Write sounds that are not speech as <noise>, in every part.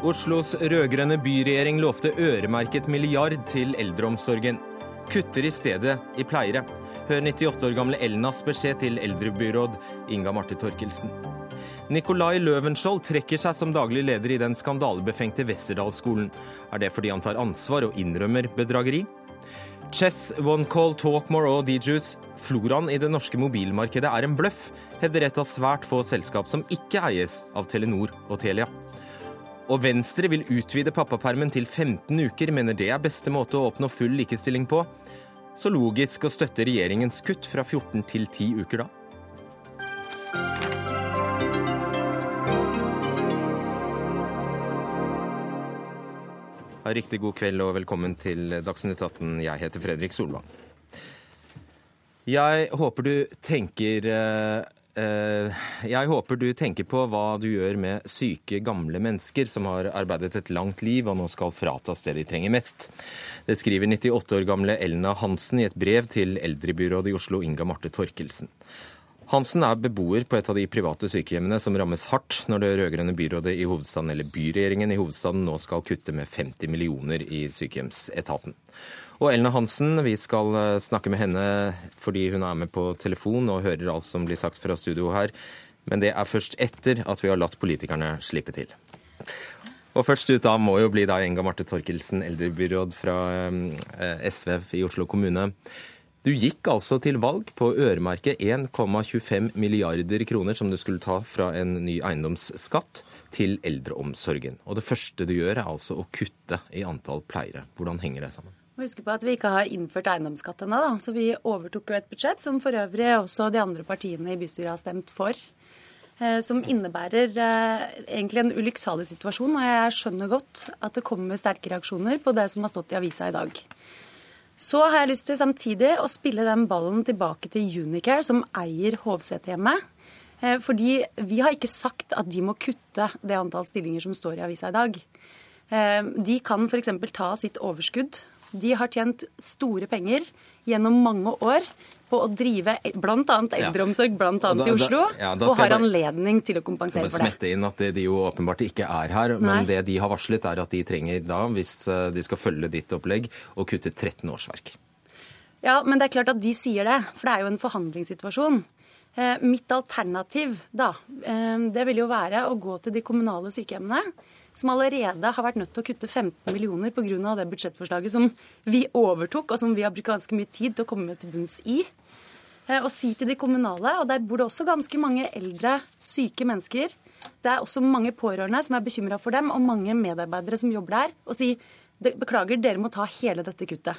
Oslos rød-grønne byregjering lovte øremerket milliard til eldreomsorgen. Kutter i stedet i pleiere. Hør 98 år gamle Elnas beskjed til eldrebyråd Inga Marte Torkelsen. Nikolai Løvenskiold trekker seg som daglig leder i den skandalebefengte Westerdalsskolen. Er det fordi han tar ansvar og innrømmer bedrageri? Chess, One Call, Talkmore og DJus. Floraen i det norske mobilmarkedet er en bløff, hevder et av svært få selskap som ikke eies av Telenor og Telia. Og Venstre vil utvide pappapermen til 15 uker, mener det er beste måte å oppnå full likestilling på. Så logisk å støtte regjeringens kutt fra 14 til 10 uker da. Riktig god kveld og velkommen til Dagsnytt 18. Jeg heter Fredrik Solvang. Jeg håper du tenker eh, jeg håper du tenker på hva du gjør med syke, gamle mennesker som har arbeidet et langt liv og nå skal fratas det de trenger mest. Det skriver 98 år gamle Elna Hansen i et brev til eldrebyrådet i Oslo, Inga Marte Torkelsen. Hansen er beboer på et av de private sykehjemmene som rammes hardt når det rød-grønne byrådet i hovedstaden, eller byregjeringen i hovedstaden, nå skal kutte med 50 millioner i sykehjemsetaten. Og Elna Hansen, vi skal eh, snakke med henne fordi hun er med på telefon og hører alt som blir sagt fra studio her. Men det er først etter at vi har latt politikerne slippe til. Og først ut da må jo bli da Enga Marte Torkelsen, eldrebyråd fra eh, SV i Oslo kommune. Du gikk altså til valg på å øremerke 1,25 milliarder kroner som du skulle ta fra en ny eiendomsskatt til eldreomsorgen. Og det første du gjør er altså å kutte i antall pleiere. Hvordan henger det sammen? Husk på at vi ikke har innført eiendomsskatt ennå, så vi overtok jo et budsjett som for øvrig også de andre partiene i bystyret har stemt for. Eh, som innebærer eh, egentlig en ulykksalig situasjon, og jeg skjønner godt at det kommer sterke reaksjoner på det som har stått i avisa i dag. Så har jeg lyst til samtidig å spille den ballen tilbake til Unicare, som eier Hovseterhjemmet. Eh, fordi vi har ikke sagt at de må kutte det antall stillinger som står i avisa i dag. De kan f.eks. ta sitt overskudd de har tjent store penger gjennom mange år på å drive bl.a. eldreomsorg annet i Oslo, ja, og har anledning til å kompensere for det. smette inn at de jo åpenbart ikke er her, men Nei. det de har varslet er at de trenger da, hvis eh, de skal følge ditt opplegg, å kutte 13 årsverk. Ja, men det er klart at de sier det, for det er jo en forhandlingssituasjon. Eh, mitt alternativ da, eh, det vil jo være å gå til de kommunale sykehjemmene som allerede har vært nødt til å kutte 15 millioner pga. det budsjettforslaget som vi overtok, og som vi har brukt ganske mye tid til å komme til bunns i. Eh, og si til de kommunale, og der bor det også ganske mange eldre, syke mennesker. Det er også mange pårørende som er bekymra for dem, og mange medarbeidere som jobber der, og si beklager, dere må ta hele dette kuttet.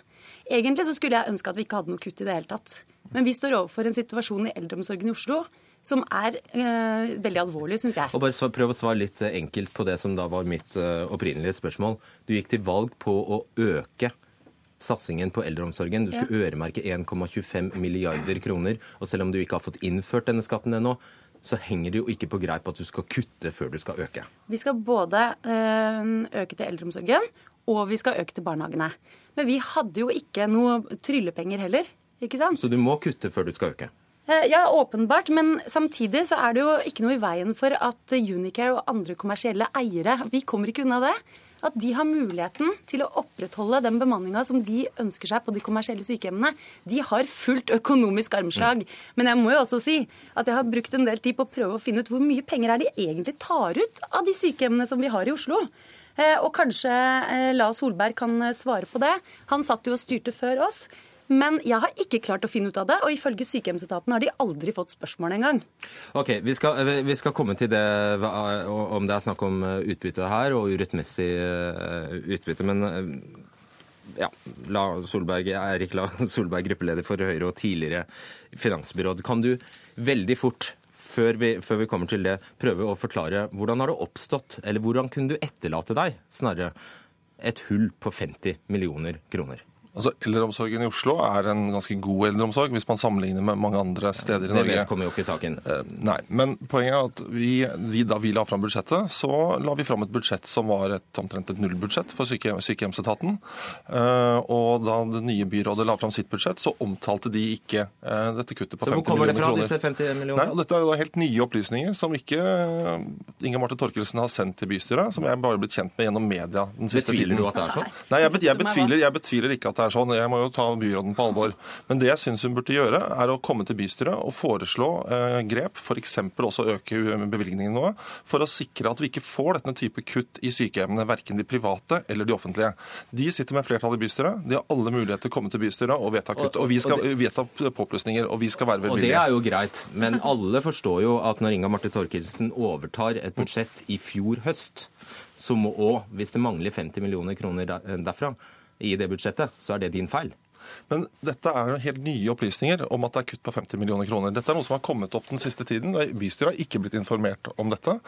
Egentlig så skulle jeg ønske at vi ikke hadde noe kutt i det hele tatt. Men vi står overfor en situasjon i eldreomsorgen i Oslo som er eh, veldig alvorlig, syns jeg. Og bare Prøv å svare litt eh, enkelt på det som da var mitt uh, opprinnelige spørsmål. Du gikk til valg på å øke satsingen på eldreomsorgen. Du skulle ja. øremerke 1,25 milliarder kroner. Og selv om du ikke har fått innført denne skatten ennå, så henger det jo ikke på greip at du skal kutte før du skal øke. Vi skal både øke til eldreomsorgen, og vi skal øke til barnehagene. Men vi hadde jo ikke noe tryllepenger heller. ikke sant? Så du må kutte før du skal øke? Eh, ja, åpenbart. Men samtidig så er det jo ikke noe i veien for at Unicare og andre kommersielle eiere, vi kommer ikke unna det, at de har muligheten til å opprettholde den bemanninga som de ønsker seg på de kommersielle sykehjemmene. De har fullt økonomisk armslag. Men jeg må jo også si at jeg har brukt en del tid på å prøve å finne ut hvor mye penger er de egentlig tar ut av de sykehjemmene som vi har i Oslo. Eh, og kanskje La Lars Solberg kan svare på det. Han satt jo og styrte før oss. Men jeg har ikke klart å finne ut av det, og ifølge sykehjemsetaten har de aldri fått spørsmål engang. Ok, vi skal, vi skal, komme til det om det er snakk om eh, utbytte her og urettmessig eh, utbytte. Men eh, ja, La Solberg, Erik La <laughs> Solberg, gruppeleder for Høyre og tidligere finansbyråd. Kan du veldig fort før vi, før vi, kommer til det, prøve å forklare hvordan har det oppstått, eller hvordan kunne du etterlate deg, snarere, et hull på 50 millioner kroner? Altså, Eldreomsorgen i Oslo er en ganske god eldreomsorg hvis man sammenligner med mange andre steder i Det Norge. vedkommer jo ikke saken. Eh, Nei, men poenget er at vi, vi, da vi la fram budsjettet, så la vi fram et budsjett som var et, omtrent et nullbudsjett for sykehjem, sykehjemsetaten. Eh, og da det nye byrådet la fram sitt budsjett, så omtalte de ikke eh, dette kuttet på 50 millioner kroner. Så hvor kommer det fra, kroner. disse 50 Nei, og Dette er jo da helt nye opplysninger som ikke Inga Marte Torkelsen har sendt til bystyret, som jeg bare er blitt kjent med gjennom media den siste Betviler tiden. du at det er sånn? Nei, jeg, bet- jeg, er betviler, jeg betviler ikke at det er sånn. Jeg må jo ta byråden på alvor. Men det jeg syns hun burde gjøre, er å komme til bystyret og foreslå eh, grep, f.eks. også øke bevilgningene noe, for å sikre at vi ikke får denne type kutt i sykehjemmene, verken de private eller de offentlige. De sitter med flertall i bystyret. De har alle muligheter til å komme til bystyret og vedta kutt. Og- vi skal vedta påplussinger, og vi skal være Og det er jo greit, men alle forstår jo at når Inga Marte Thorkildsen overtar et budsjett i fjor høst, så må òg, hvis det mangler 50 millioner kroner derfra i det budsjettet, så er det din feil. Men dette er jo helt nye opplysninger om at det er kutt på 50 millioner kroner. Dette er noe som har kommet opp den siste tiden. og Bystyret har ikke blitt informert om dette.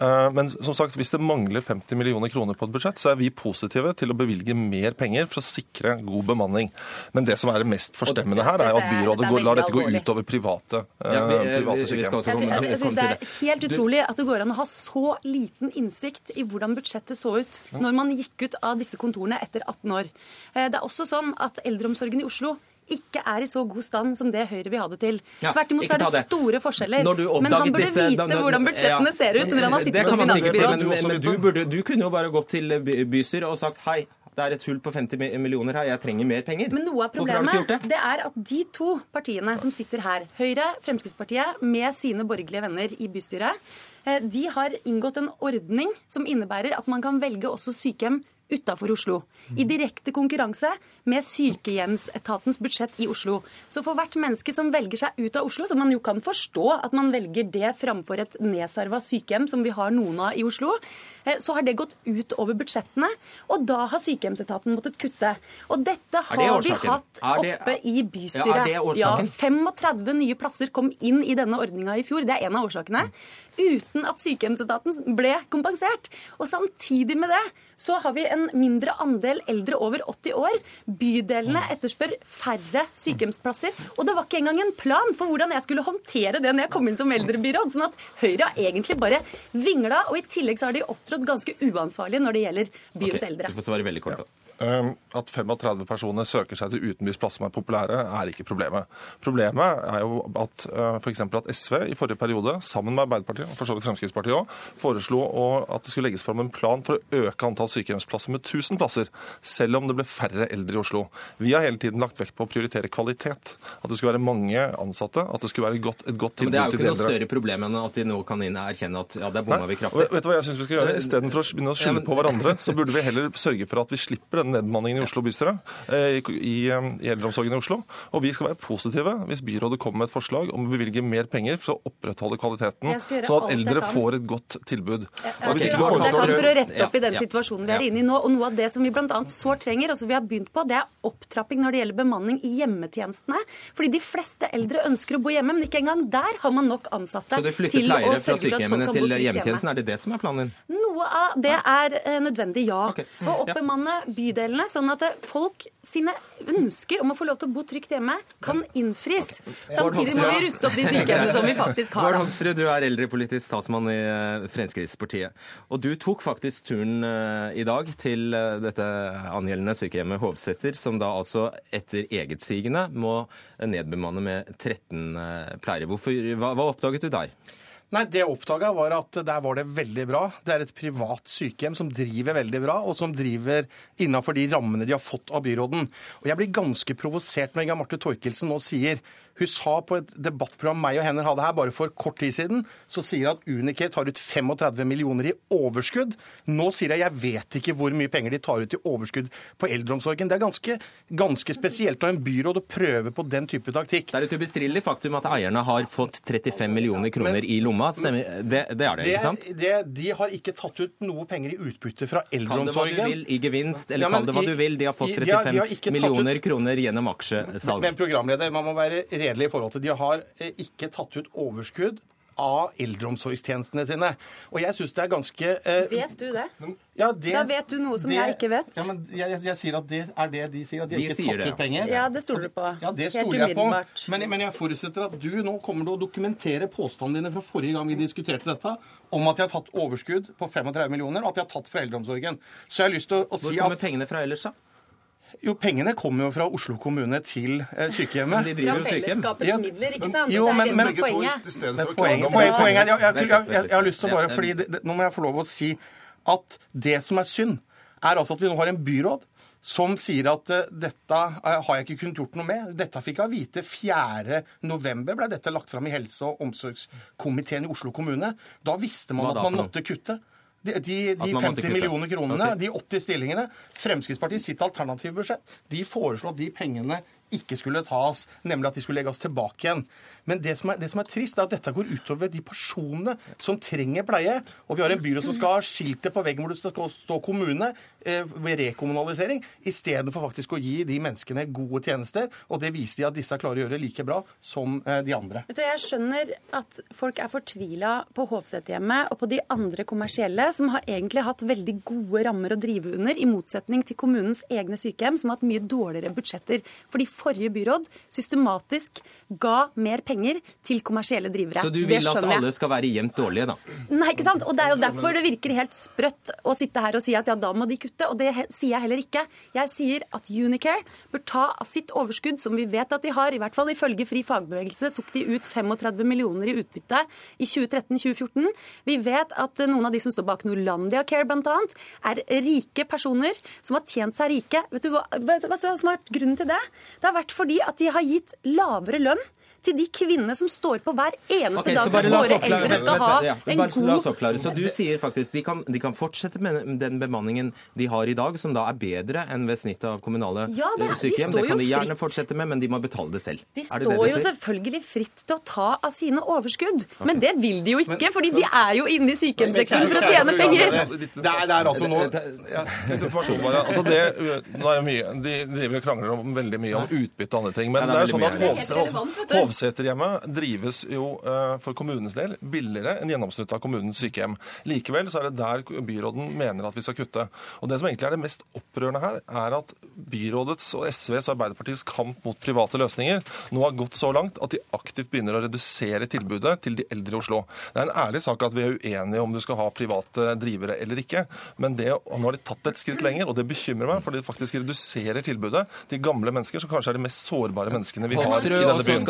Eh, Men som sagt, hvis det mangler 50 millioner kroner på et budsjett, så er vi positive til å bevilge mer penger for å sikre god bemanning. Men det som er det mest forstemmende her, er at byrådet går, lar dette gå ut utover private, eh, Ja, vi- vi- private sykehjem. Jeg, jeg, jeg synes det er helt utrolig at det går an å ha så liten innsikt i hvordan budsjettet så ut når man gikk ut av disse kontorene etter 18 år. Eh, Det er også sånn at eldreomsorgen i Oslo ikke er i så god stand som det Høyre vil ha det til. Ja, Tvert imot så er det store forskjeller. Men han burde disse- vite da- da- hvordan budsjettene ja. ser ut når han har sittet som finansbyråd. Men, Du men, du, burde, du kunne jo bare gått til by- bystyret og sagt hei, det er et hull på 50 millioner her, jeg trenger mer penger. Men noe av problemet det? det er at de to partiene som sitter her, Høyre, Fremskrittspartiet, med sine borgerlige venner i bystyret, eh, de har inngått en ordning som innebærer at man kan velge også sykehjem utafor Oslo. I direkte konkurranse med sykehjemsetatens budsjett i Oslo. Så for hvert menneske som velger seg ut av Oslo, som man jo kan forstå at man velger det framfor et nedsarva sykehjem som vi har noen av i Oslo, eh, så har det gått ut over budsjettene. Og da har sykehjemsetaten måttet kutte. Og dette har det vi hatt oppe i bystyret. det årsaken? 35 nye plasser kom inn i denne ordninga i fjor. Det er en av årsakene. Uten at sykehjemsetaten ble kompensert. Og samtidig med det så har vi en mindre andel eldre over 80 år. Bydelene etterspør færre sykehjemsplasser. Og det var ikke engang en plan for hvordan jeg skulle håndtere det når jeg kom inn som eldrebyråd. Sånn at Høyre har egentlig bare vingla, og i tillegg så har de opptrådt ganske uansvarlig når det gjelder byens okay, eldre. Du får svare veldig kort. da. Um, At 35 personer søker seg til utenbys plasser som er populære, er ikke problemet. Problemet er jo at uh, f.eks. at SV i forrige periode, sammen med Arbeiderpartiet og for så vidt Fremskrittspartiet også, foreslo at det skulle legges fram en plan for å øke antall sykehjemsplasser med 1000 plasser, selv om det ble færre eldre i Oslo. Vi har hele tiden lagt vekt på å prioritere kvalitet. At det skulle være mange ansatte, at det skulle være et godt, et godt Men det er jo ikke noe større problem enn at de nå kan erkjenne at ja, der bomma vi kraftig. Vet du hva jeg synes vi skal gjøre? Istedenfor å begynne å skylde på hverandre, <laughs> så burde vi heller sørge for at vi slipper denne nedbemanningen i Oslo bystyre, eh, i, i, eh, i eldreomsorgen i Oslo. Og vi skal være positive hvis byrådet kommer med et forslag om å bevilge mer penger for å opprettholde kvaliteten, sånn at eldre får et godt tilbud. Jeg jeg, jeg, jeg, jeg for å rette opp i den situasjonen vi er inne i nå. Og noe av det som vi bl.a. sårt trenger, og som vi har begynt på, det er opptrapping når det gjelder bemanning i hjemmetjenestene. Fordi de fleste eldre ønsker å bo hjemme, men ikke engang der har man nok ansatte Så til å sørge for at folk kan bo til trygt hjemme. hjemmetjenesten? Er det det som er planen din? Noe av det er eh, nødvendig, ja. Ok. Å oppbemanne bydelene sånn at folk sine ønsker om å få lov til å bo trygt hjemme, kan innfris. Samtidig må vi ruste opp de sykehjemmene som vi faktisk har. Bård. Hoksrud, du er eldrepolitisk statsmann i eh, Fremskrittspartiet. Og du tok faktisk turen eh, i dag til eh, dette angjeldende sykehjemmet Hovseter, som da altså etter egetsigende må nedbemanne med 13 eh, pleiere. Hvorfor, hva, hva oppdaget du der? Nei, Det jeg oppdaga, var at der var det veldig bra. Det er et privat sykehjem som driver veldig bra, og som driver innafor de rammene de har fått av byråden. Og jeg blir ganske provosert når Inga Marte Torkelsen nå sier Hun sa på et debattprogram meg og henne hadde her bare for kort tid siden, så sier hun at Unicare tar ut 35 millioner i overskudd. Nå sier hun jeg jeg vet ikke hvor mye penger de tar ut i overskudd på eldreomsorgen. Det er ganske, ganske spesielt av en byråd å prøve på den type taktikk. Det er et ubestridelig faktum at eierne har fått 35 millioner kroner i lomma. Stemmer? Det, det er det, ikke sant? Det, de har ikke tatt ut noe penger i utbytte fra eldreomsorgen. Kall det hva du vil i gevinst, eller Ja, kall det hva i- du vil. De har fått 35 de har- de 35 har millioner ut- kroner gjennom aksjesalg. Men programleder, man må være redelig i forhold til De har eh, ikke tatt ut overskudd av eldreomsorgstjenestene sine. Og jeg syns det er ganske eh, Vet du det? ja, det, Da vet du noe som det- jeg ikke vet. Ja, men jeg, jeg, jeg sier at det er det de sier, at de, De ikke sier tatt ut penger. Ja, det stoler du på. Ja, det Helt stoler jeg på. Men, men jeg forutsetter at du nå kommer til å dokumentere påstandene dine fra forrige gang vi diskuterte dette, om at de har tatt overskudd på 35 millioner, og at de har tatt fra eldreomsorgen. Så jeg har lyst til å, å Hvor kommer at pengene fra ellers, da? Jo, pengene kommer jo fra Oslo kommune til eh, sykehjemmet. De driver jo sykehjem. fellesskapets midler, ikke sant? jo, det er det men som er poenget. Men poenget, poenget, poenget er jeg, jeg, jeg, jeg, jeg har lyst til å bare, fordi det, det, Nå må jeg få lov å si at det som er synd, er altså at vi nå har en byråd som sier at eh, dette eh, har jeg ikke kunnet gjort noe med. Dette fikk jeg vite 4. november ble dette lagt fram i helse- og omsorgskomiteen i Oslo kommune. Da visste man at man måtte kutte. De, de, de 50 millioner kronene, de 80 stillingene Fremskrittspartiet sitt alternative budsjett, de foreslo at de pengene ikke skulle tas, nemlig at de skulle legges tilbake igjen. Men det som, er, det som er trist, er at dette går utover de personene som trenger pleie. Og vi har en byråd som skal ha skiltet på veggen hvor det skal stå kommune eh, ved rekommunalisering, istedenfor faktisk å gi de menneskene gode tjenester. Og det viser de at disse klarer å gjøre like bra som eh, de andre. Vet du, Jeg skjønner at folk er fortvila på Hovseterhjemmet og på de andre kommersielle, som har egentlig hatt veldig gode rammer å drive under, i motsetning til kommunens egne sykehjem, som har hatt mye dårligere budsjetter. Fordi forrige byråd systematisk ga mer penger til kommersielle drivere. Så du vil at alle skal være jevnt dårlige, da? Nei, ikke sant? Og Det er jo derfor det virker helt sprøtt å sitte her og si at ja, da må de kutte. Og det sier jeg heller ikke. Jeg sier at Unicare bør ta av sitt overskudd, som vi vet at de har, i hvert fall ifølge Fri fagbevegelse, tok de ut 35 millioner i utbytte i 2013-2014. Vi vet at noen av de som står bak Norlandia Care bl.a., er rike personer som har tjent seg rike. Vet du hva, vet du hva som har vært grunnen til det? Det har vært fordi at de har gitt lavere lønn til de kvinnene som står på hver eneste okay, dag så for at våre oppklare- eldre skal vent, ha vent, ja, en bare la oss oppklare. Så du sier faktisk de kan, de kan fortsette med den bemanningen de har i dag, som da er bedre enn ved snittet av kommunale Ja, det eh, de sykehjem. Det kan de gjerne fritt. fortsette med, men de må betale det selv. De står det det jo sier? selvfølgelig fritt til å ta av sine overskudd. Men det vil de jo ikke, fordi de er jo inne i sykehjemssektoren for å tjene penger. Det er, det er altså nå. Altså det, nå er mye, De driver og krangler om veldig mye om utbytte og andre ting. Men det det er sånn at er. Hovseterhjemmet drives jo eh, for kommunens del billigere enn gjennomsnittet av kommunens sykehjem. Likevel så er det der byråden mener at vi skal kutte. Og Det som egentlig er det mest opprørende her, er at byrådets og SVs og Arbeiderpartiets kamp mot private løsninger nå har gått så langt at de aktivt begynner å redusere tilbudet til de eldre i Oslo. Det er en ærlig sak at vi er uenige om du skal ha private drivere eller ikke, men det, nå har de tatt et skritt lenger, og det bekymrer meg, fordi de faktisk reduserer tilbudet til gamle mennesker, som kanskje er de mest sårbare menneskene vi har i denne byen.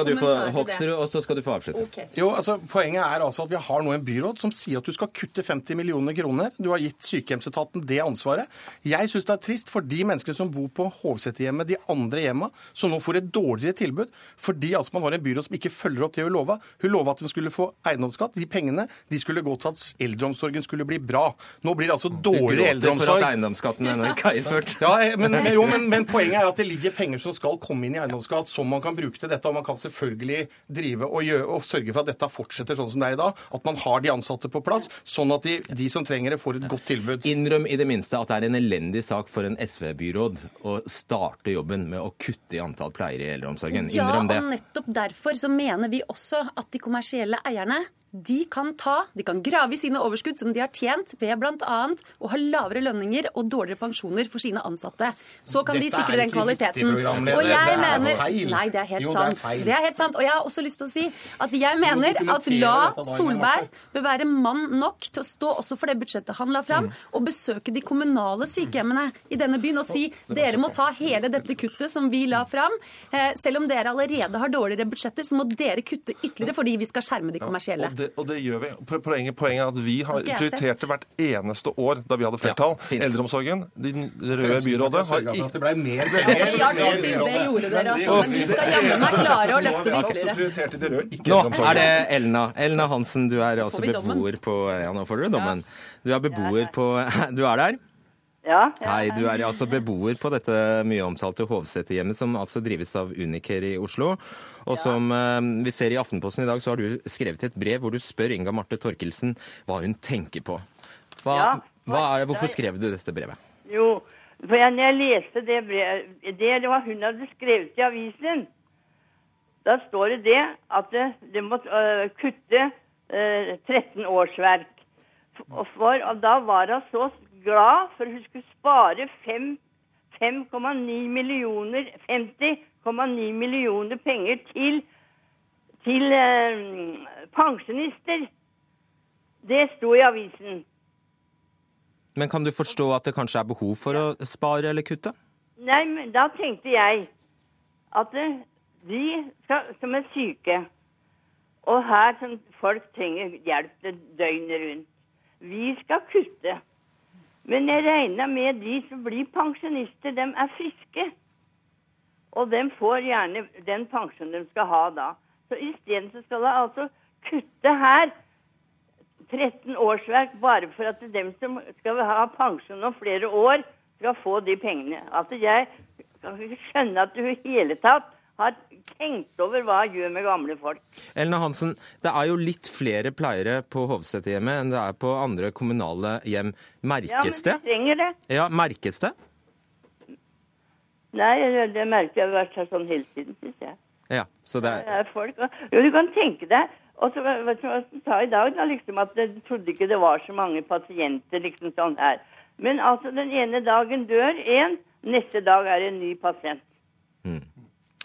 Hoksrud, og så skal du få avslutte. Okay. Jo, altså Poenget er altså at vi har nå en byråd som sier at du skal kutte 50 millioner kroner. Du har gitt sykehjemsetaten det ansvaret. Jeg syns det er trist for de menneskene som bor på Hovseterhjemmet, de andre hjemma, som nå får et dårligere tilbud fordi altså man har en byråd som ikke følger opp det hun lova. Hun lova at hun skulle få eiendomsskatt. De pengene de skulle gå til at eldreomsorgen skulle bli bra. Nå blir det altså Du gråter for at eiendomsskatten ennå ikke er innført. Ja, men, men, jo, men, men <laughs> poenget er at det ligger penger som skal komme inn i eiendomsskatt, som man kan bruke til dette. Og man kan selvfølgelig drive og, gjøre, og sørge for at dette fortsetter sånn som det er i dag. At man har de ansatte på plass, sånn at de, de som trenger det, får et godt tilbud. Innrøm i det minste at det er en elendig sak for en SV-byråd å starte jobben med å kutte i antall pleiere i eldreomsorgen. Ja, Innrøm det. og nettopp derfor så mener vi også at de kommersielle eierne de kan ta, de kan grave i sine overskudd som de har tjent ved bl.a. å ha lavere lønninger og dårligere pensjoner for sine ansatte. Så kan de Dette er sikre den kvaliteten. Og jeg er mener feil. Nei, det er helt Jo, det er sant. Det er helt sant. Og jeg har også lyst til å si at jeg mener at La Solberg bør være mann nok til å stå også for det budsjettet han la fram, og besøke de kommunale sykehjemmene i denne byen og si dere må ta hele dette kuttet som vi la fram. Eh, Selv om dere allerede har dårligere budsjetter, så må dere kutte ytterligere fordi vi skal skjerme de kommersielle. Og det, og det gjør vi. Poenget, poenget er at vi har prioritert sett. hvert eneste år da vi hadde flertall. Ja. Eldreomsorgen, de røde byrådet, har ikke det ble mer Det er klart det gjorde dere, altså. Men vi skal jammen meg klare å løfte det ytterligere. Nå er det Elna. Elna Hansen, du er altså beboer på Ja, nå får dere dommen. Du er beboer på <laughs> Du er der? Ja. ja. Hei, du er altså beboer på dette mye omtalte Hovseterhjemmet, som altså drives av Unicare i Oslo. Og som eh, vi ser i Aftenposten i dag, så har du skrevet et brev hvor du spør Inga Marte Torkelsen hva hun tenker på. Hva, Ja. hva er det, hvorfor skrev du dette brevet? Jo, for jeg, når jeg leste det brevet, det var hun hadde skrevet i avisen, da står det det at det, det må uh, kutte uh, 13 årsverk. For, for, og da var hun så glad for hun skulle spare 5,9 millioner 50,9 millioner penger til, til eh, pensjonister. Det sto i avisen. Men kan du forstå at det kanskje er behov for å spare eller kutte? Nei, men da tenkte jeg at eh, de skal, som er syke, og her som folk trenger hjelp døgnet rundt, vi skal kutte. Men jeg regner med de som blir pensjonister, de er friske. Og de får gjerne den pensjonen de skal ha da. Så isteden så skal de altså kutte her 13 årsverk bare for at dem som skal ha pensjon om flere år, skal få de pengene. Altså jeg kan ikke skjønne at du i hele tatt har tenkt over hva jeg gjør med gamle folk. Elna Hansen, det er jo litt flere pleiere på Hovseterhjemmet enn det er på andre kommunale hjem. Merkes det? Ja, men de trenger det. Ja, merkes det? Nei, det- det merker jeg har vært her sånn hele tiden, syns jeg. Ja, så det er folk, og- jo, du kan tenke deg og så vet du hva jeg sa i dag, da, liksom at jeg trodde ikke det var så mange pasienter liksom sånn her. Men altså, den ene dagen dør en, neste dag er det en ny pasient. Mm.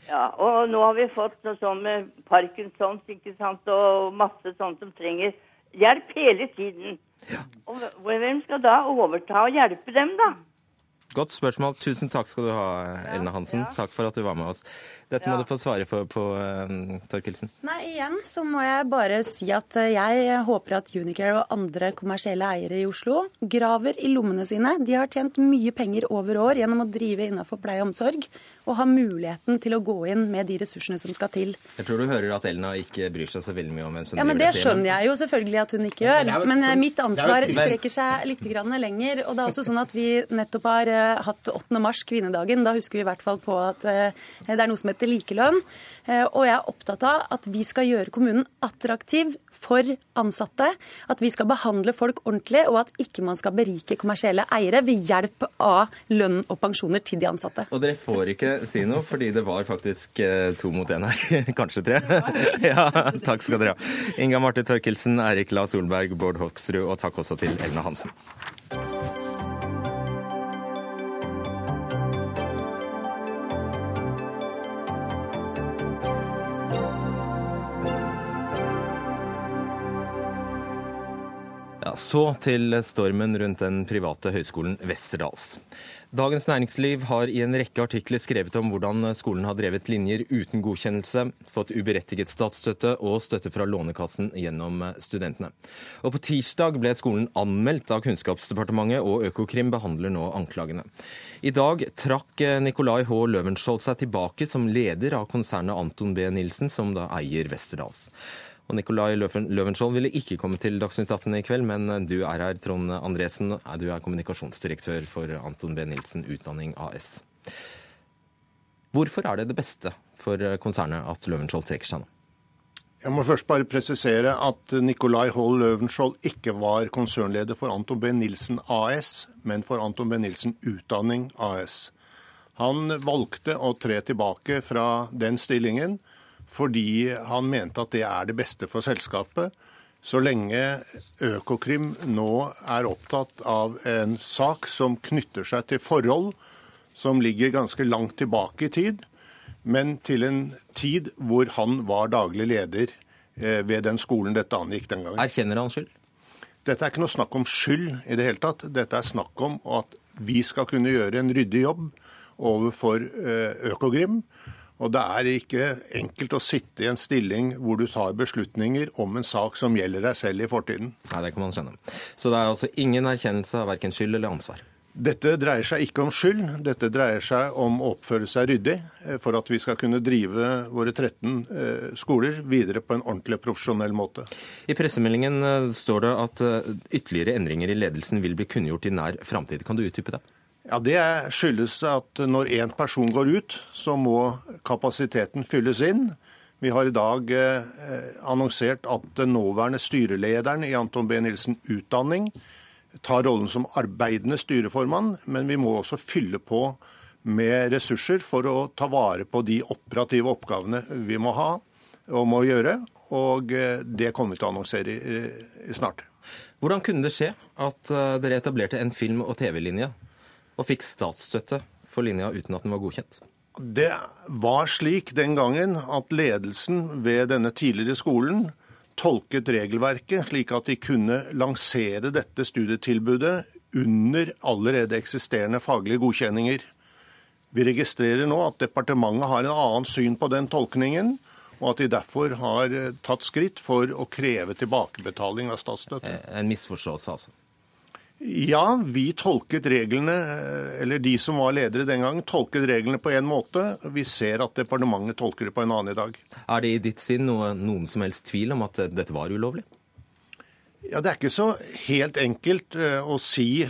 Ja, og nå har vi fått noe sånn med Parkinsons, ikke sant, og masse sånt som trenger hjelp hele tiden. Og hvem skal da overta og hjelpe dem, da? Godt spørsmål. Tusen takk skal du ha, Elna Hansen. ja. Takk for at du var med oss. Dette må du få svare for på, uh, Torkelsen. Nei, igjen så må jeg bare si at eh, jeg håper at Unicare og andre kommersielle eiere i Oslo graver i lommene sine. De har tjent mye penger over år gjennom å drive innenfor pleie og omsorg, og har muligheten til å gå inn med de ressursene som skal til. Jeg tror du hører at Elna ikke bryr seg så veldig mye om hvem som Ja, men driver Det skjønner jeg jo selvfølgelig at hun ikke gjør. Er Men eh, mitt ansvar strekker seg litt grann lenger. Og det er også sånn at vi nettopp har eh, hatt 8. mars, kvinnedagen. Da husker vi i hvert fall på at eh, det er noe som heter likelønn. Og jeg er opptatt av at vi skal gjøre kommunen attraktiv for ansatte. At vi skal behandle folk ordentlig, og at ikke man skal berike kommersielle eiere ved hjelp av lønn og pensjoner til de ansatte. Og dere får ikke si noe, fordi det var faktisk eh, to mot én her. <laughs> Kanskje tre. ja, <laughs> takk skal dere ha. Inga Marte Torkelsen, Eirik La Solberg, Bård Hoksrud, og takk også til Elna Hansen. Så til stormen rundt den private høyskolen Westerdals. Dagens Næringsliv har i en rekke artikler skrevet om hvordan skolen har drevet linjer uten godkjennelse, fått uberettiget statsstøtte og støtte fra Lånekassen gjennom studentene. Og På tirsdag ble skolen anmeldt av Kunnskapsdepartementet, og Økokrim behandler nå anklagene. I dag trakk Nicolai H. Løvenskiold seg tilbake som leder av konsernet Anton B. Nilsen, som da eier Westerdals. Og Nikolai Løvenskiold ville ikke komme til Dagsnytt 18 i kveld, men du er her, Trond Andresen. Du er kommunikasjonsdirektør for Anton B. Nilsen Utdanning AS. Hvorfor er det det beste for konsernet at Løvenskiold trekker seg nå? Jeg må først bare presisere at Nicolai Holl Løvenskiold ikke var konsernleder for Anton B. Nilsen AS, men for Anton B. Nilsen Utdanning AS. Han valgte å tre tilbake fra den stillingen fordi han mente at det er det beste for selskapet. Så lenge Økokrim nå er opptatt av en sak som knytter seg til forhold som ligger ganske langt tilbake i tid, men til en tid hvor han var daglig leder eh, ved den skolen dette angikk den gangen. Erkjenner han skyld? Dette er ikke noe snakk om skyld i det hele tatt. Dette er snakk om at vi skal kunne gjøre en ryddig jobb overfor eh, Økogrim. Og det er ikke enkelt å sitte i en stilling hvor du tar beslutninger om en sak som gjelder deg selv i fortiden. Nei, det kan man skjønne. Så det er altså ingen erkjennelse av verken skyld eller ansvar? Dette dreier seg ikke om skyld, dette dreier seg om å oppføre seg ryddig eh, for at vi skal kunne drive våre 13 eh, skoler videre på en ordentlig profesjonell måte. I pressemeldingen eh, står det at ytterligere endringer i ledelsen vil bli kunngjort i nær framtid. Kan du utdype det? Ja, Det skyldes at når én person går ut, så må kapasiteten fylles inn. Vi har i dag eh, annonsert at den nåværende styrelederen i Anton B. Nilsen Utdanning tar rollen som arbeidende styreformann, men vi må også fylle på med ressurser for å ta vare på de operative oppgavene vi må ha. og må gjøre. Og eh, det kommer vi til å annonsere snart. Hvordan kunne det skje at eh, dere etablerte en film- og TV-linje og fikk statsstøtte for linja uten at den var godkjent? Det var slik den gangen at ledelsen ved denne tidligere skolen tolket regelverket slik at de kunne lansere dette studietilbudet under allerede eksisterende faglige godkjenninger. Vi registrerer nå at departementet har en annen syn på den tolkningen, og at de derfor har tatt skritt for å kreve tilbakebetaling av statsstøtte. Eh, En misforståelse, altså. Ja, vi tolket reglene, eh, eller de som var ledere den gangen, tolket reglene på en måte. Vi ser at departementet tolker det på en annen i dag. Er det i ditt sinn noe, noen som helst tvil om at eh, dette var ulovlig? Ja, Det er ikke så helt enkelt eh, å si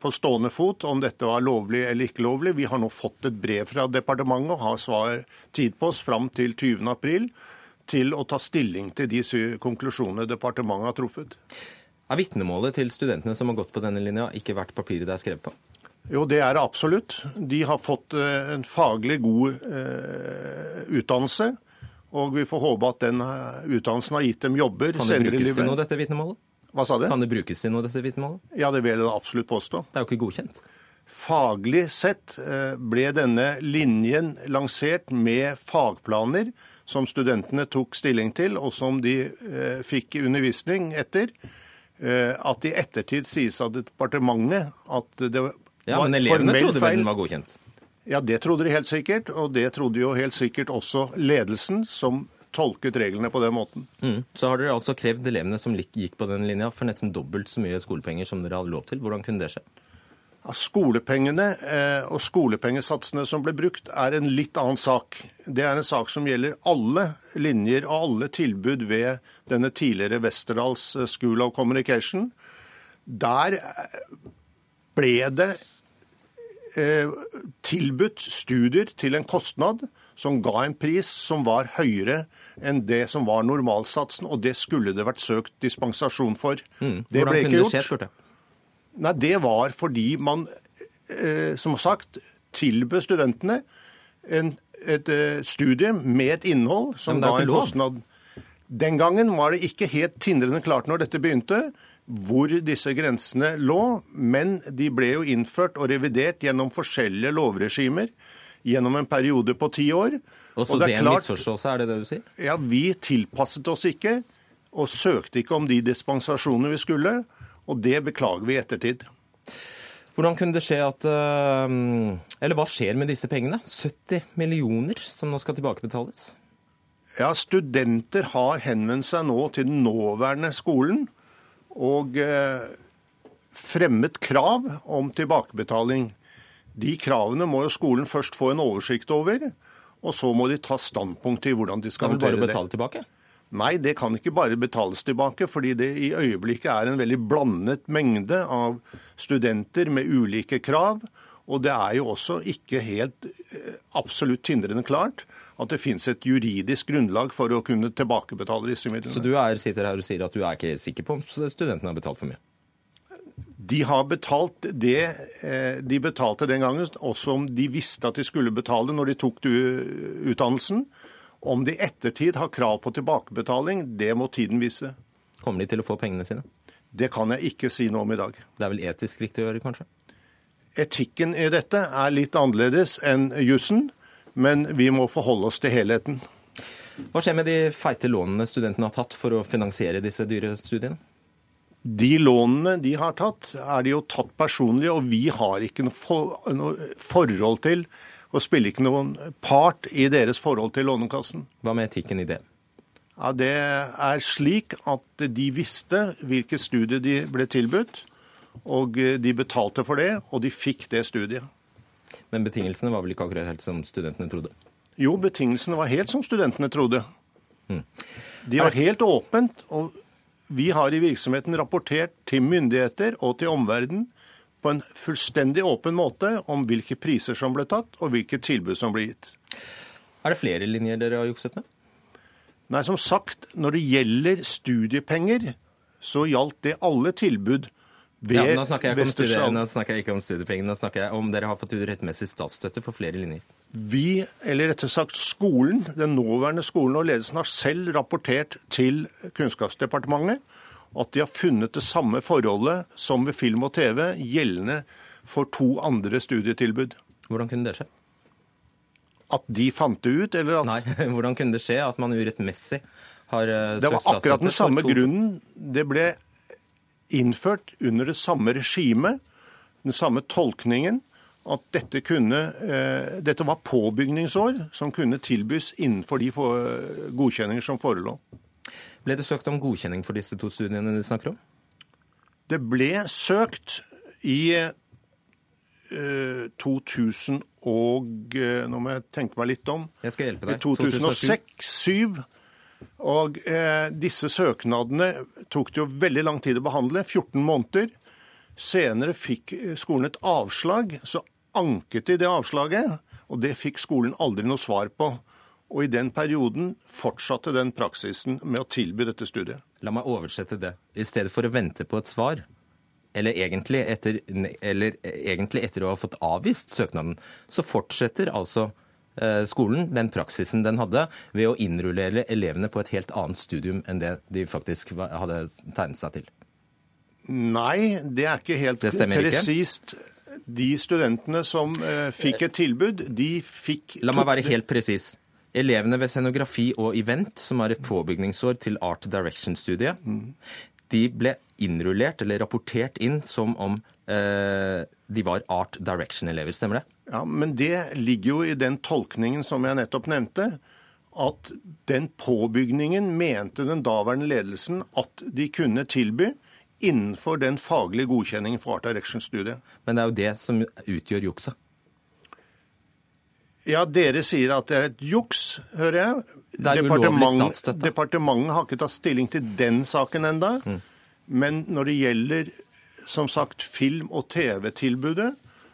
på stående fot om dette var lovlig eller ikke lovlig. Vi har nå fått et brev fra departementet og har svar tid på oss fram til 20. april til å ta stilling til de konklusjonene departementet har truffet. Er vitnemålet til studentene som har gått på denne linja, ikke verdt papiret det er skrevet på? Jo, det er det absolutt. De har fått eh, en faglig god eh, utdannelse. Og vi får håpe at den eh, utdannelsen har gitt dem jobber Kan det senere i brukes til noe, livet. dette vitnemålet? Hva sa du? Kan det brukes til noe, dette vitnemålet? Ja, det vil jeg absolutt påstå. Det er jo ikke godkjent. Faglig sett ble denne linjen lansert med fagplaner som studentene tok stilling til, og som de fikk undervisning etter. Eh, At i ettertid sies av departementet at det var Ja, Men elevene trodde vel feil. den var godkjent. Ja, det trodde de helt sikkert, og det trodde jo helt sikkert også ledelsen, som tolket reglene på den måten. Mm. Så har dere altså krevd elevene som gikk på den linja for nesten dobbelt så mye skolepenger som dere hadde lov til. Hvordan kunne det skje? Skolepengene eh, og skolepengesatsene som ble brukt, er en litt annen sak. Det er en sak som gjelder alle linjer og alle tilbud ved denne tidligere Westerdals eh, School of Communication. Der eh, ble det tilbudt studier til en kostnad som ga en pris som var høyere enn det som var normalsatsen, og det skulle det vært søkt dispensasjon for. Mm. Hvordan ble ikke det gjort. Nei, det var fordi man, eh, som sagt, tilbød studentene en, et eh, studie med et innhold som var er en kostnad. Den gangen var det ikke helt tindrende klart når dette begynte, hvor disse grensene lå, men de ble jo innført og revidert gjennom forskjellige lovregimer gjennom en periode på ti år. Og så det det er en misforståelse, er det det du sier? ja, vi tilpasset oss ikke, og søkte ikke om de dispensasjonene vi skulle, og det beklager vi i ettertid. Hvordan kunne det skje at eh, Eller hva skjer med disse pengene? 70 millioner som nå skal tilbakebetales? Ja, studenter har henvendt seg nå til den nåværende skolen og eh, fremmet krav om tilbakebetaling. De kravene må jo skolen først få en oversikt over, og så må de ta standpunkt til hvordan de Det skal er vel bare å håndtere det. betale tilbake? Nei, det kan ikke bare betales tilbake, fordi det i øyeblikket er en veldig blandet mengde av studenter med ulike krav. Og det er jo også ikke helt eh, absolutt tindrende klart at det finnes et juridisk grunnlag for å kunne tilbakebetale disse midlene. Så du er, sitter her og sier at du er ikke sikker på om studentene har betalt for mye? De har betalt det eh, de betalte den gangen, også om de visste at de skulle betale når de tok utdannelsen. Om de i ettertid har krav på tilbakebetaling, det må tiden vise. Kommer de til å få pengene sine? Det kan jeg ikke si noe om i dag. Det er vel etisk riktig å gjøre, kanskje? Etikken i dette er litt annerledes enn jussen, men vi må forholde oss til helheten. Hva skjer med de feite lånene studentene har tatt for å finansiere disse dyre studiene? De lånene de har tatt, er de jo tatt personlig, og vi har ikke noe, for, noe forhold til og spiller ikke noen part i deres forhold til Lånekassen. Hva med etikken i det? Ja, Det er slik at de visste hvilket studie de ble tilbudt, og de betalte for det, og de fikk det studiet. Men betingelsene var vel ikke akkurat helt som studentene trodde? Jo, betingelsene var helt som studentene trodde. De var helt åpent, og vi har i virksomheten rapportert til myndigheter og til omverdenen på en fullstendig åpen måte om hvilke priser som ble tatt, og hvilke tilbud som ble gitt. Er det flere linjer dere har jukset med? Nei, som sagt, når det gjelder studiepenger, så gjaldt det alle tilbud ved Ja, nå snakker, jeg studie, nå snakker jeg ikke om studiepenger, nå snakker jeg om dere har fått urettmessig statsstøtte for flere linjer. Vi, eller rettere sagt skolen, den nåværende skolen og ledelsen har selv rapportert til Kunnskapsdepartementet at de har funnet det samme forholdet som ved film og TV gjeldende for to andre studietilbud. Hvordan kunne det skje? At de fant det ut, eller at Nei, <laughs> hvordan kunne det skje at man urettmessig har eh, Det var akkurat den samme to- grunnen. Det ble innført under det samme regimet, den samme tolkningen, at dette, kunne, eh, dette var påbygningsår som kunne tilbys innenfor de godkjenninger som forelå. Ble det søkt om godkjenning for disse to studiene du snakker om? Det ble søkt i eh, 2000 og eh, Nå må jeg tenke meg litt om. Jeg skal hjelpe I 2006-2007. Og eh, disse søknadene tok det jo veldig lang tid å behandle, 14 måneder. Senere fikk eh, skolen et avslag, så anket de det avslaget, og det fikk skolen aldri noe svar på. Og i den perioden fortsatte den praksisen med å tilby dette studiet. La meg oversette det. I stedet for å vente på et svar, eller egentlig etter, eller egentlig etter å ha fått avvist søknaden, så fortsetter altså eh, skolen den praksisen den hadde, ved å innrullere elevene på et helt annet studium enn det de faktisk hadde tegnet seg til. Nei, det er ikke helt presist. De studentene som eh, fikk et tilbud, de fikk La meg være helt presis. Elevene ved scenografi og event, som er et påbygningsår til Art Direction-studiet, de ble innrullert eller rapportert inn som om eh, de var Art Direction-elever. Stemmer det? Ja, Men det ligger jo i den tolkningen som jeg nettopp nevnte. At den påbygningen mente den daværende ledelsen at de kunne tilby innenfor den faglige godkjenningen for Art Direction-studiet. Men det er jo det som utgjør jukset. Ja, dere sier at det er et juks, hører jeg. Det er ulovlig statsstøtte. Departementet har ikke tatt stilling til den saken enda. Mm. Men når det gjelder som sagt film- og TV-tilbudet,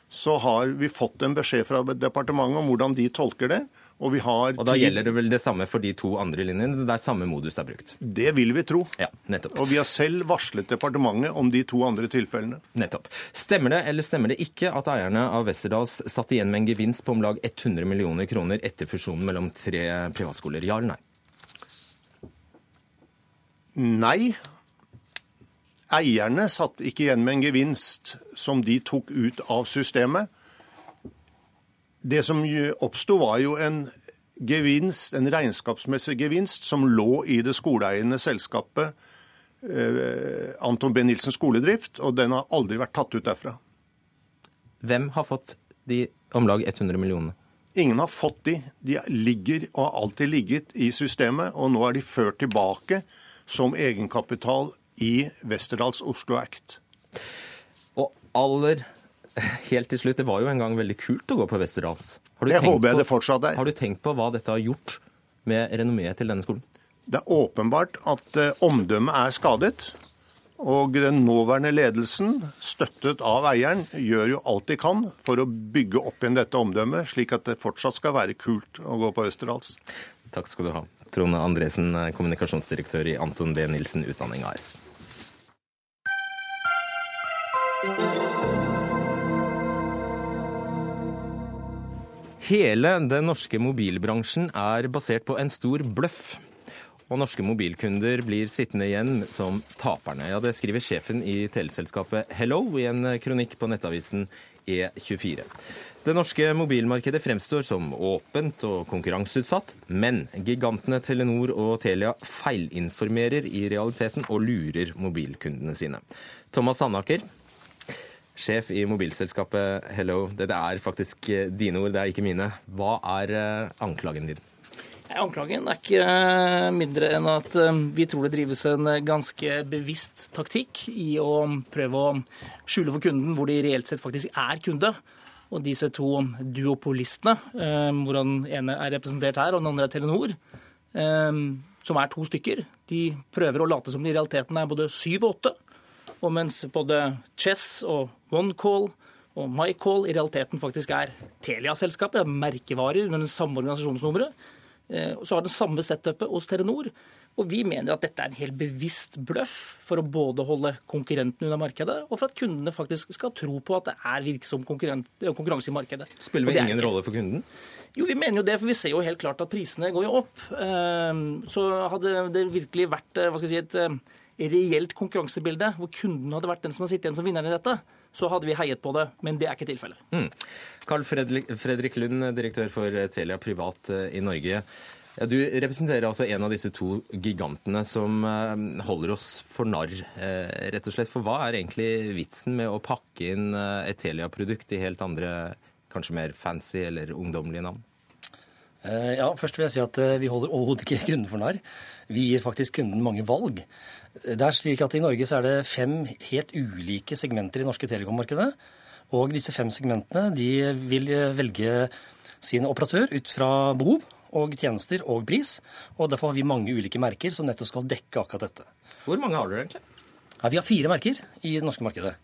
så har vi fått en beskjed fra departementet om hvordan de tolker det. Og vi har Og da gjelder det vel det samme for de to andre linjene, der samme modus er brukt. Det vil vi tro. Ja, nettopp. Og vi har selv varslet departementet om de to andre tilfellene. Nettopp. Stemmer det eller stemmer det ikke at eierne av Westerdals satt igjen med en gevinst på om lag 100 millioner kroner etter fusjonen mellom tre privatskoler? Ja eller nei? Nei. Eierne satt ikke igjen med en gevinst som de tok ut av systemet. Det som oppsto, var jo en gevinst, en regnskapsmessig gevinst som lå i det skoleeiende selskapet eh, Anton B. Nilsen skoledrift, og den har aldri vært tatt ut derfra. Hvem har fått de om lag 100 millionene? Ingen har fått de. De ligger og har alltid ligget i systemet, og nå er de ført tilbake som egenkapital i Westerdals Oslo Act. Og aller <laughs> helt til slutt, det var jo en gang veldig kult å gå på Westerdals. Det håper jeg på- det fortsatt er. Har du tenkt på hva dette har gjort med renommeet til denne skolen? Det er åpenbart at eh, omdømmet er skadet. Og den nåværende ledelsen, støttet av eieren, gjør jo alt de kan for å bygge opp igjen dette omdømmet, slik at det fortsatt skal være kult å gå på Østerdals. Takk skal du ha. Trond Andresen, kommunikasjonsdirektør i Anton B. Nilsen Utdanning AS. Hele den norske mobilbransjen er basert på en stor bløff. Og norske mobilkunder blir sittende igjen som taperne. Ja, Det skriver sjefen i teleselskapet Hello i en kronikk på nettavisen E24. Det norske mobilmarkedet fremstår som åpent og konkurranseutsatt, men gigantene Telenor og Telia feilinformerer i realiteten og lurer mobilkundene sine. Thomas Sandaker, sjef i mobilselskapet Hello. Det er faktisk eh, dine ord, det er ikke mine. Hva er eh, anklagen din? Anklagen er ikke eh, mindre enn at vi tror det drives en ganske bevisst taktikk i å prøve å skjule for kunden hvor de reelt sett faktisk er kunde. Og disse to duopolistene, hvor den ene er representert her og den andre er Telenor, som er to stykker, de prøver å late som de i realiteten er både syv og åtte. Og mens både Chess og OneCall og MyCall i realiteten faktisk er Telia-selskapet, merkevarer under den samme organisasjonsnummeret, Eh, Så har den samme setupet hos Telenor. Og vi mener at dette er en helt bevisst bløff for å både holde konkurrentene unna markedet, og for at kundene faktisk skal tro på at det er virksom konkurranse i markedet. Spiller vi ingen rolle for kunden? Jo, vi mener jo det, for vi ser jo helt klart at prisene går jo opp. Ehm, så hadde det virkelig vært hva skal jeg si, et eh, reelt konkurransebilde, hvor kunden hadde vært den som har sittet igjen som vinneren i dette, så hadde vi heiet på det. Men det er ikke tilfellet. Mm. Carl Fredrik Lund, direktør for Telia Privat eh, i Norge. Du representerer altså en av disse to gigantene som eh, holder oss for narr, rett og slett. For hva er egentlig vitsen med å pakke inn et Telia-produkt i helt andre kanskje mer fancy eller ungdommelige navn? Eh, ja, først vil jeg si at eh, vi holder overhodet ikke <laughs> kunden for narr. Vi gir faktisk kunden mange valg. Det er slik at I Norge så er det fem helt ulike segmenter i norske telekommarkedet. Og disse fem segmentene de vil velge sin operatør ut fra behov og tjenester og pris. Og Derfor har vi mange ulike merker som nettopp skal dekke akkurat dette. Hvor mange har dere egentlig? Ja, vi har fire merker i det norske markedet.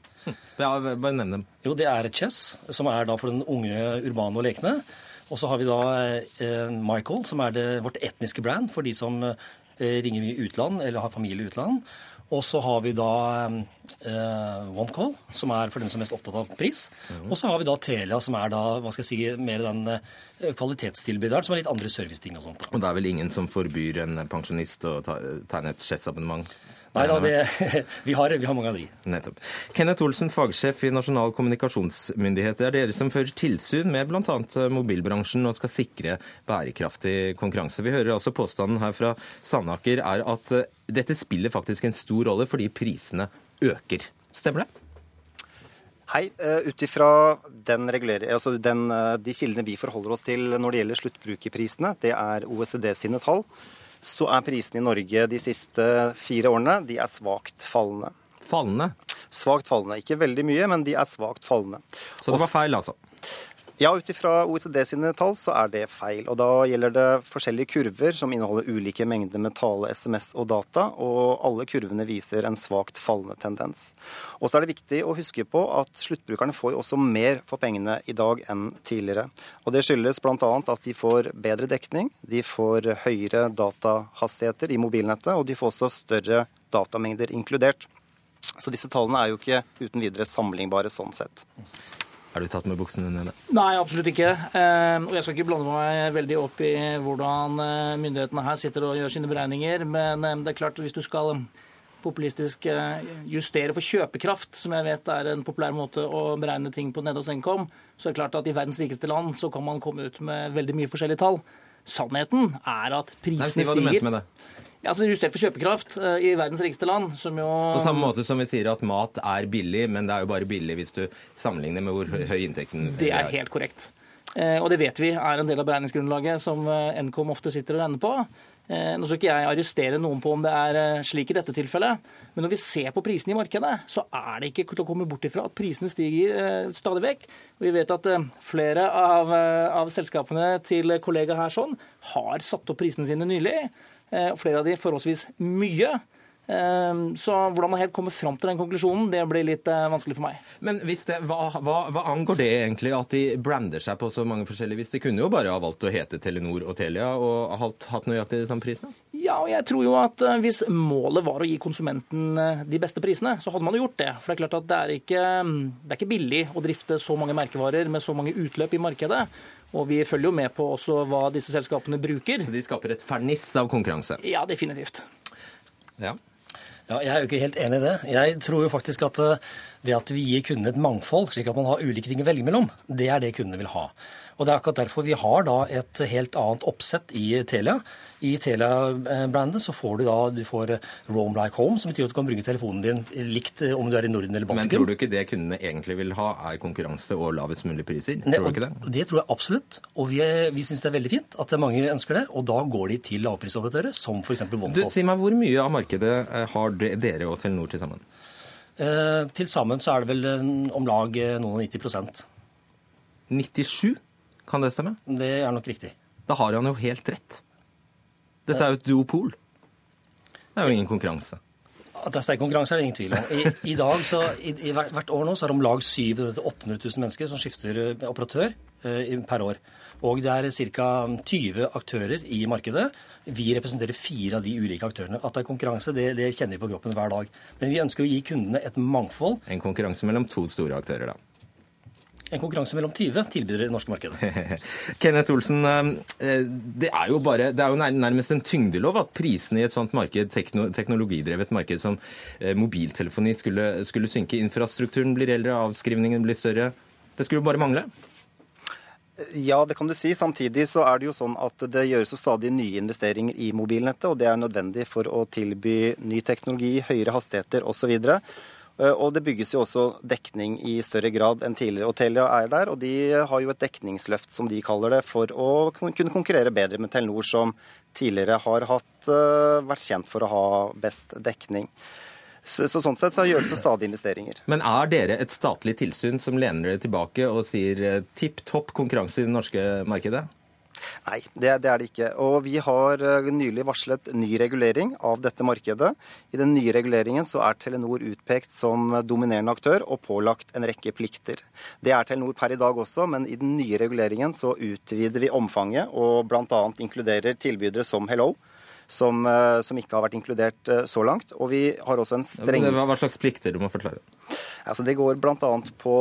Ja, bare nevn dem. Jo, Det er Chess, som er da for den unge urbane og lekne. Og så har vi da eh, Michael, som er det, vårt etniske brand for de som ringer mye utland eller har familie i utland. Og så har vi da eh, OneCall, som er for dem som er mest opptatt av pris. Mm. Og så har vi da Telia, som er da, hva skal jeg si, mer den eh, kvalitetstilbyderen, som er litt andre serviceting og sånt. Og det er vel ingen som forbyr en pensjonist å tegne et Chess-abonnement? Nei da, <laughs> vi, har, vi, har, mange av de. Nettopp. Kenneth Olsen, fagsjef i Nasjonal kommunikasjonsmyndighet. Det er dere som fører tilsyn med bl.a. mobilbransjen og skal sikre bærekraftig konkurranse. Vi hører altså påstanden her fra Sandaker er at eh, dette spiller faktisk en stor rolle fordi prisene øker. Stemmer det? Hei. Uh, Ut ifra altså de kildene vi forholder oss til når det gjelder sluttbrukerprisene, det er OECD sine tall, så er prisene i Norge de siste fire årene de er svakt fallende. Fallende? Svakt fallende. Ikke veldig mye, men de er svakt fallende. Så det var feil, altså? Ja, ut ifra OECD sine tall så er det feil. Og da gjelder det forskjellige kurver som inneholder ulike mengder med tale, SMS og data, og alle kurvene viser en svakt fallende tendens. Og så er det viktig å huske på at sluttbrukerne får jo også mer for pengene i dag enn tidligere. Og det skyldes bl.a. at de får bedre dekning, de får høyere datahastigheter i mobilnettet, og de får også større datamengder inkludert. Så disse tallene er jo ikke uten videre sammenlignbare sånn sett. Er du tatt med buksene nede? Nei, absolutt ikke. Eh, og jeg skal ikke blande meg veldig opp i hvordan eh, myndighetene her sitter og gjør sine beregninger. Men eh, det er klart, hvis du skal populistisk justere for kjøpekraft, som jeg vet er en populær måte å beregne ting på nede hos Nkom, så er det klart at i verdens rikeste land så kan man komme ut med veldig mye forskjellige tall. Sannheten er at prisene stiger. Nei, si hva du mente med det. Ja, altså Justert for kjøpekraft uh, i verdens rikeste land, som jo På samme måte som vi sier at mat er billig, men det er jo bare billig hvis du sammenligner med hvor høy inntekten er. Det er helt korrekt. Uh, og det vet vi er en del av beregningsgrunnlaget som Nkom ofte sitter og regner på. Nå skal ikke jeg arrestere noen på om det er slik i dette tilfellet, men når vi ser på prisene i markedet, så er det ikke til å komme bort ifra at prisene stiger stadig vekk. Vi vet at flere av, av selskapene til kollega her sånn har satt opp prisene sine nylig. Eh, og flere av de forholdsvis mye. Eh, så hvordan man helt kommer fram til den konklusjonen, det blir litt eh, vanskelig for meg. Men det, hva, hva, hva, angår det egentlig at de brander seg på så mange forskjellige vis? De kunne jo bare ha valgt å hete Telenor og Telia og hatt, hatt nøyaktig de samme prisene? Ja, og jeg tror jo at hvis målet var å gi konsumenten de beste prisene, så hadde man jo gjort det. For det er klart at det er ikke, det er ikke billig å drifte så mange merkevarer med så mange utløp i markedet. Og vi følger jo med på også hva disse selskapene bruker. Så de skaper et ferniss av konkurranse? Ja, definitivt. Ja. Ja, Jeg er jo ikke helt enig i det. Jeg tror jo faktisk at eh, det at vi gir kundene et mangfold, slik at man har ulike ting å velge mellom, det er det kundene vil ha. Og Det er akkurat derfor vi har da et helt annet oppsett i Telia. I Telia-brandet så får du da du får Roam Like Home, som betyr at du kan bruke telefonen din likt eh, om du er i Norden eller Baltikum. Men tror du ikke det kundene egentlig vil ha, er konkurranse og lavest mulig priser? Tror ne, du ikke det? Det tror jeg absolutt. Og vi, vi syns det er veldig fint at mange ønsker det. Og da går de til lavprisoperatører, som f.eks. Du, Si meg, hvor mye av markedet eh, har dere og Telenor til sammen? Eh, til sammen så er det vel om lag noen og 90% 97? Kan det stemme? Det er nok riktig. Da har han jo helt rett. Dette er jo et duopol. Det er jo ingen konkurranse. At det er sterk konkurranse, er det ingen tvil om. I, i dag, så, i, i, Hvert år nå så er det om lag 700 000-800 000 mennesker som skifter eh, operatør uh, per år. Og det er ca. 20 aktører i markedet. Vi representerer fire av de ulike aktørene. At det er konkurranse, det, det kjenner vi på kroppen hver dag. Men vi ønsker å gi kundene et mangfold. En konkurranse mellom to store aktører, da. En konkurranse mellom 20 tilbydere i det norske markedet. <laughs> Kenneth Olsen, eh, det er jo bare, det er jo nærmest en tyngdelov at prisene i et sånt marked, teknologidrevet marked som eh, mobiltelefoni, skulle, skulle synke. Infrastrukturen blir eldre, avskrivningen blir større. Det skulle jo bare mangle. Ja, det kan du si. Samtidig så er det jo sånn at det gjøres jo stadig nye investeringer i mobilnettet, og det er nødvendig for å tilby ny teknologi, høyere hastigheter osv. Eh, og det bygges jo også dekning i større grad enn tidligere. Og Telia er der, og de har jo et dekningsløft, som de kaller det, for å kunne konkurrere bedre med Telenor, som tidligere har hatt, eh, vært kjent for å ha best dekning. Så, så Sånn sett så gjøres det stadig investeringer. Men er dere et statlig tilsyn som lener dere tilbake og sier eh, tipp topp konkurranse i det norske markedet? Nei, det, det, er det ikke. Og vi har eh, nylig varslet ny regulering av dette markedet. I den nye reguleringen så er Telenor utpekt som dominerende aktør og pålagt en rekke plikter. Det er Telenor per i dag også, men i den nye reguleringen så utvider vi omfanget og bl.a. inkluderer tilbydere som Hello som, eh, som, ikke har vært inkludert eh, så langt. Og vi har også en streng... Hva slags plikter? Du må forklare. Altså det går bl.a. på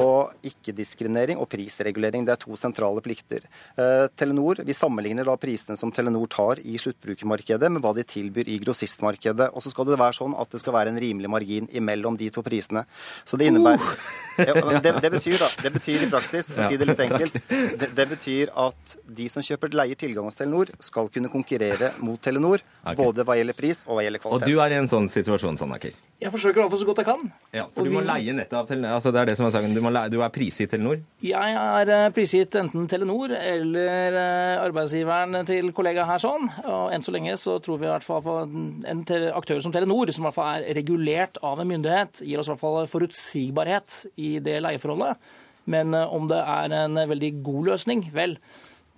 ikke-diskriminering og prisregulering. Det er to sentrale plikter. Eh, Telenor, Vi sammenligner da prisene som Telenor tar i sluttbrukermarkedet med hva de tilbyr i grossistmarkedet. Og så skal det være sånn at det skal være en rimelig margin imellom de to prisene. Så det innebærer uh! ja, det, det, betyr da, det betyr i praksis, for å si det litt enkelt, det, det betyr at de som kjøper leier tilgang hos Telenor, skal kunne konkurrere mot Telenor. Okay. Både hva gjelder pris og hva gjelder kvalitet. Og du er i en sånn situasjon, Sandaker? Jeg forsøker i hvert fall så godt jeg kan. Ja, for og du må vi... leie nettet av Telenor? Altså, det er det som er saken. Du, leie, du er prisgitt Telenor? Jeg er eh, prisgitt enten Telenor eller eh, arbeidsgiveren til kollega her sånn. Og enn så lenge så tror vi i hvert fall en aktør som Telenor, som i hvert fall er regulert av en myndighet, gir oss i hvert fall forutsigbarhet i det leieforholdet. Men eh, om det er en veldig god løsning, vel.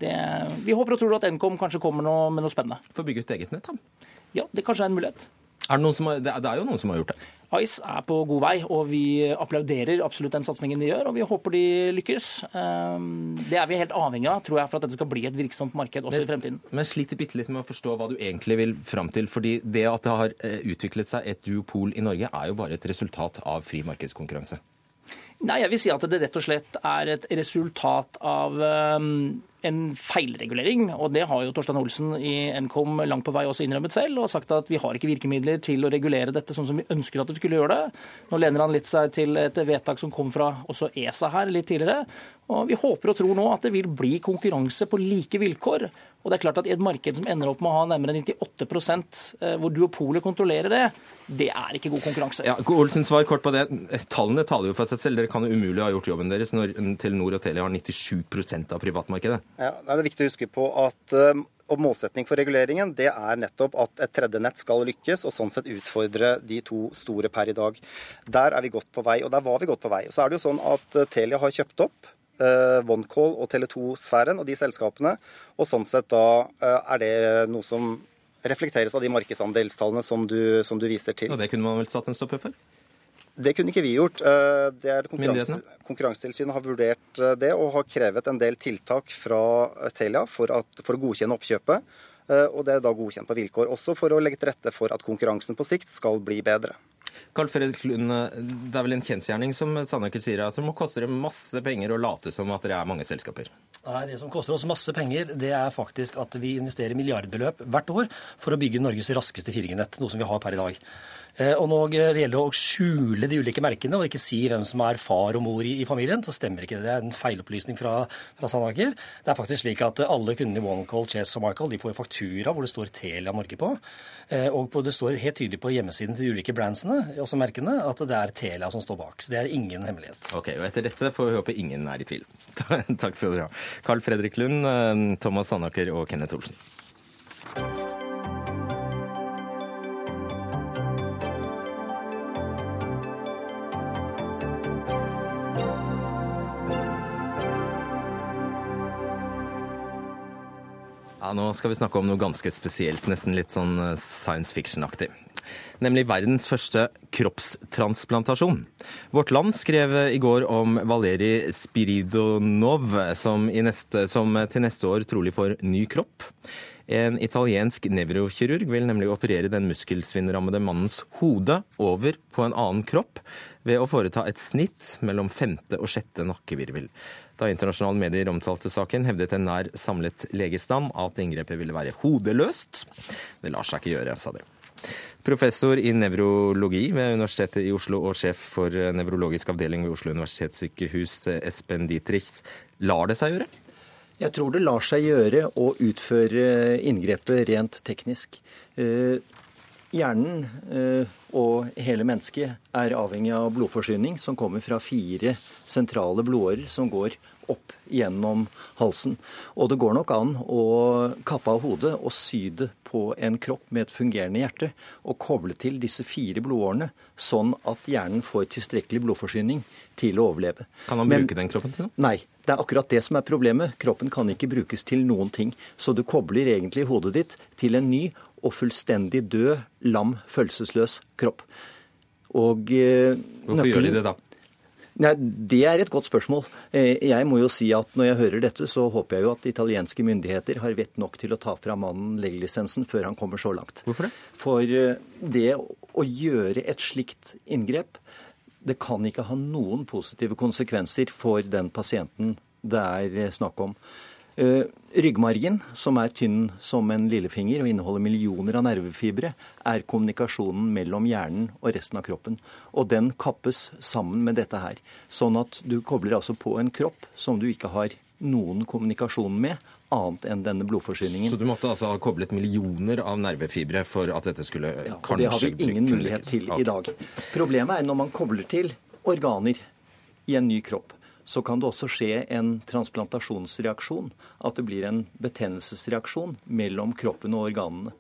Det, vi håper og tror at Nkom kanskje kommer noe, med noe spennende. Få bygge ut eget nett, da? Ja, det kanskje er en mulighet. Er det, har, det, er jo noen som har gjort det. Ice er på god vei, og vi applauderer absolutt den satsingen de gjør. Og vi håper de lykkes. Ehm, det er vi helt avhengig av, tror jeg, for at dette skal bli et virksomt marked også men, i fremtiden. Men sliter bitte litt med å forstå hva du egentlig vil fram til. fordi det at det har eh, utviklet seg et duopol i Norge, er jo bare et resultat av fri markedskonkurranse. Nei, jeg vil si at det rett og slett er et resultat av um, en feilregulering. Og det har jo Torstein Olsen i Nkom langt på vei også innrømmet selv, og sagt at vi har ikke virkemidler til å regulere dette sånn som vi ønsker at vi skulle gjøre det. Nå lener han litt seg til et vedtak som kom fra også ESA her litt tidligere. Og Vi håper og tror nå at det vil bli konkurranse på like vilkår. Og det er klart at I et marked som ender opp med å ha nærmere 98 eh, hvor duopolet kontrollerer det, det er ikke god konkurranse. Ja, Olsen, svar kort på det. Tallene taler jo for seg selv. Dere kan jo umulig ha gjort jobben deres når Telenor og Telia har 97% av privatmarkedet. Ja, Da er viktig å huske på at eh, og Målsetning for reguleringen det er nettopp at et tredje nett skal lykkes, og sånn sett utfordre de to store per i dag. Der er vi godt på vei, og der var vi godt på vei. Så er det jo sånn at eh, Telia har kjøpt opp uh, OneCall og Tele2-sfæren og de selskapene. Og sånn sett da er det noe som reflekteres av de markedsandelstallene som du, som du viser til. Og det kunne man vel satt en stopper for? Det kunne ikke vi gjort. Det er konkurranse, Konkurransetilsynet har vurdert det og har krevet en del tiltak fra Telia for, at, for å godkjenne oppkjøpet. Og det er da godkjent på vilkår, også for å legge til rette for at konkurransen på sikt skal bli bedre. Carl Fredrik Lund, det er vel en kjensgjerning som Sandaker sier, at det må koste dere masse penger å late som at dere er mange selskaper? Nei, Det som koster oss masse penger, det er faktisk at vi investerer milliardbeløp hvert år for å bygge Norges raskeste 4G-nett, noe som vi har per i dag. Eh, og når det gjelder å skjule de ulike merkene og ikke si hvem som er far og mor i, i familien, så stemmer ikke det. Det er en feilopplysning fra, fra Sandaker. Det er faktisk slik at alle kundene i OneCall, Chess og Michael de får faktura hvor det står Telia Norge på. Eh, og på, det står helt tydelig på hjemmesiden til de ulike brandsene, også merkene, at det er Telia som står bak. Så det er ingen hemmelighet. Ok, og Etter dette får vi håpe ingen er i tvil. <laughs> Takk skal dere ha. Carl Fredrik Lund, eh, Thomas Sandaker og Kenneth Olsen. Nå skal vi snakke om noe ganske spesielt, nesten litt sånn eh, science fiction-aktig. nemlig verdens første kroppstransplantasjon. Vårt Land skrev i går om Valeri Spiridonov, som, neste, som til neste år trolig får ny kropp. En italiensk nevrokirurg vil nemlig operere den muskelsvinnrammede mannens hode over på en annen kropp ved å foreta et snitt mellom femte og sjette nakkevirvel. Da internasjonale medier omtalte saken, hevdet en nær samlet legestand at inngrepet ville være hodeløst. Det lar seg ikke gjøre, sa de. Professor i nevrologi ved Universitetet i Oslo og sjef for nevrologisk avdeling ved Oslo universitetssykehus, Espen Dietrich. Lar det seg gjøre? Jeg tror det lar seg gjøre å utføre inngrepet rent teknisk. Hjernen eh, og hele mennesket er avhengig av blodforsyning som kommer fra fire sentrale blodårer som går opp gjennom halsen. Og det går nok an å kappe av hodet og sy det på en kropp med et fungerende hjerte, og koble til disse fire blodårene, sånn at hjernen får tilstrekkelig blodforsyning til å overleve. Kan man bruke Men, den kroppen til noe? Nei. Det er akkurat det som er problemet. Kroppen kan ikke brukes til noen ting. Så du kobler egentlig hodet ditt til en ny og fullstendig død, lam, følelsesløs kropp. Og, eh, Hvorfor nøkkelen... gjør de det da? Nei, Det er et godt spørsmål. Eh, jeg må jo si at Når jeg hører dette, så håper jeg jo at italienske myndigheter har vett nok til å ta fra mannen legelisensen før han kommer så langt. Hvorfor det? For eh, det å gjøre et slikt inngrep, det kan ikke ha noen positive konsekvenser for den pasienten det er snakk om. Uh, ryggmargen, som er tynn som en lillefinger og inneholder millioner av nervefibre, er kommunikasjonen mellom hjernen og resten av kroppen. Og den kappes sammen med dette her. Sånn at du kobler altså på en kropp som du ikke har noen kommunikasjon med, annet enn denne blodforsyningen. Så du måtte altså ha koblet millioner av nervefibre for at dette skulle ja, kanskje Det har vi ingen mulighet til i dag. Problemet er når man kobler til organer i en ny kropp så kan det også skje en transplantasjonsreaksjon. At det blir en betennelsesreaksjon mellom kroppen og organene.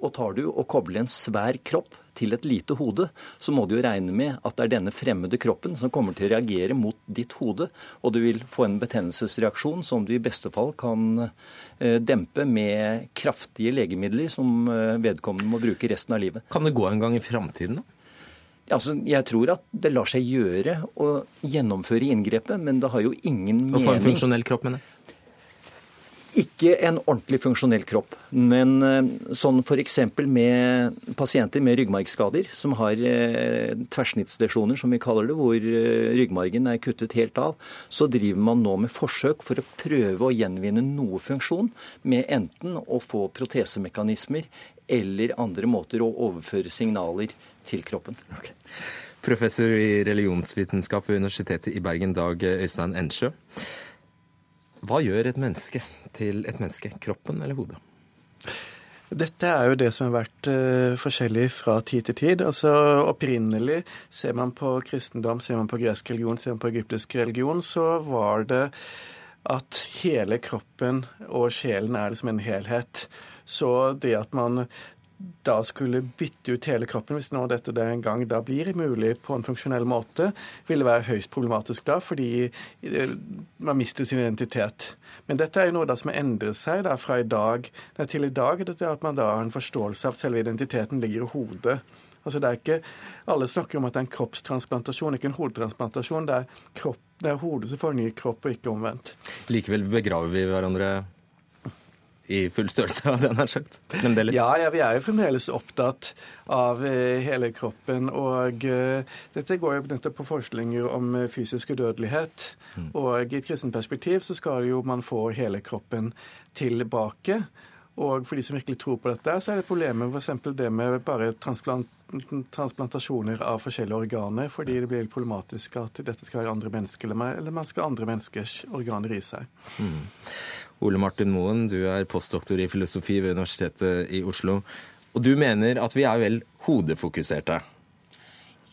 Og tar du og kobler en svær kropp til et lite hode, så må du jo regne med at det er denne fremmede kroppen som kommer til å reagere mot ditt hode, og du vil få en betennelsesreaksjon som du i beste fall kan eh, dempe med kraftige legemidler som eh, vedkommende må bruke resten av livet. Kan det gå en gang i framtiden, da? Altså, jeg tror at det lar seg gjøre å gjennomføre inngrepet, men det har jo ingen mening Å få en funksjonell kropp, mener jeg? Ikke en ordentlig funksjonell kropp, men eh, sånn f.eks. med pasienter med ryggmargskader som har eh, tverrsnittslesjoner, som vi kaller det, hvor eh, ryggmargen er kuttet helt av, så driver man nå med forsøk for å prøve å gjenvinne noe funksjon med enten å få protesemekanismer eller andre måter å overføre signaler til kroppen. Okay. Professor i religionsvitenskap ved Universitetet i Bergen, Dag Øystein Ensjø. Hva gjør et menneske til et menneske? Kroppen eller hodet? Dette er jo det som har vært uh, forskjellig fra tid til tid. Altså Opprinnelig, ser man på kristendom, ser man på gresk religion, ser man på egyptisk religion, så var det at hele kroppen og sjelen er liksom en helhet. Så det at man da skulle bytte ut hele kroppen, hvis nå dette der en gang da blir mulig på en funksjonell måte, ville være høyst problematisk da, fordi eh, man mister sin identitet. Men dette er jo noe da som har endret seg da fra i dag til i dag. Dette er at man da har en forståelse av at selve identiteten ligger i hodet. Altså det er ikke, Alle snakker om at det er en kroppstransplantasjon, ikke en hodetransplantasjon. Det er, kropp, det er hodet som ny kropp, og ikke omvendt. Likevel begraver vi hverandre i full størrelse, hadde jeg nær sagt. Fremdeles. Ja, ja, vi er jo fremdeles opptatt av eh, hele kroppen. Og uh, dette går jo nettopp på forskninger om eh, fysisk udødelighet. Mm. Og i et kristent perspektiv så skal jo man få hele kroppen tilbake. Og for de som virkelig tror på dette, så er det problemet f.eks. det med bare transplant transplantasjoner av forskjellige organer, fordi det blir problematisk at dette skal være andre mennesker, eller man skal ha andre menneskers organer i seg. Mm. Ole Martin Moen, du er postdoktor i filosofi ved Universitetet i Oslo. Og du mener at vi er vel hodefokuserte?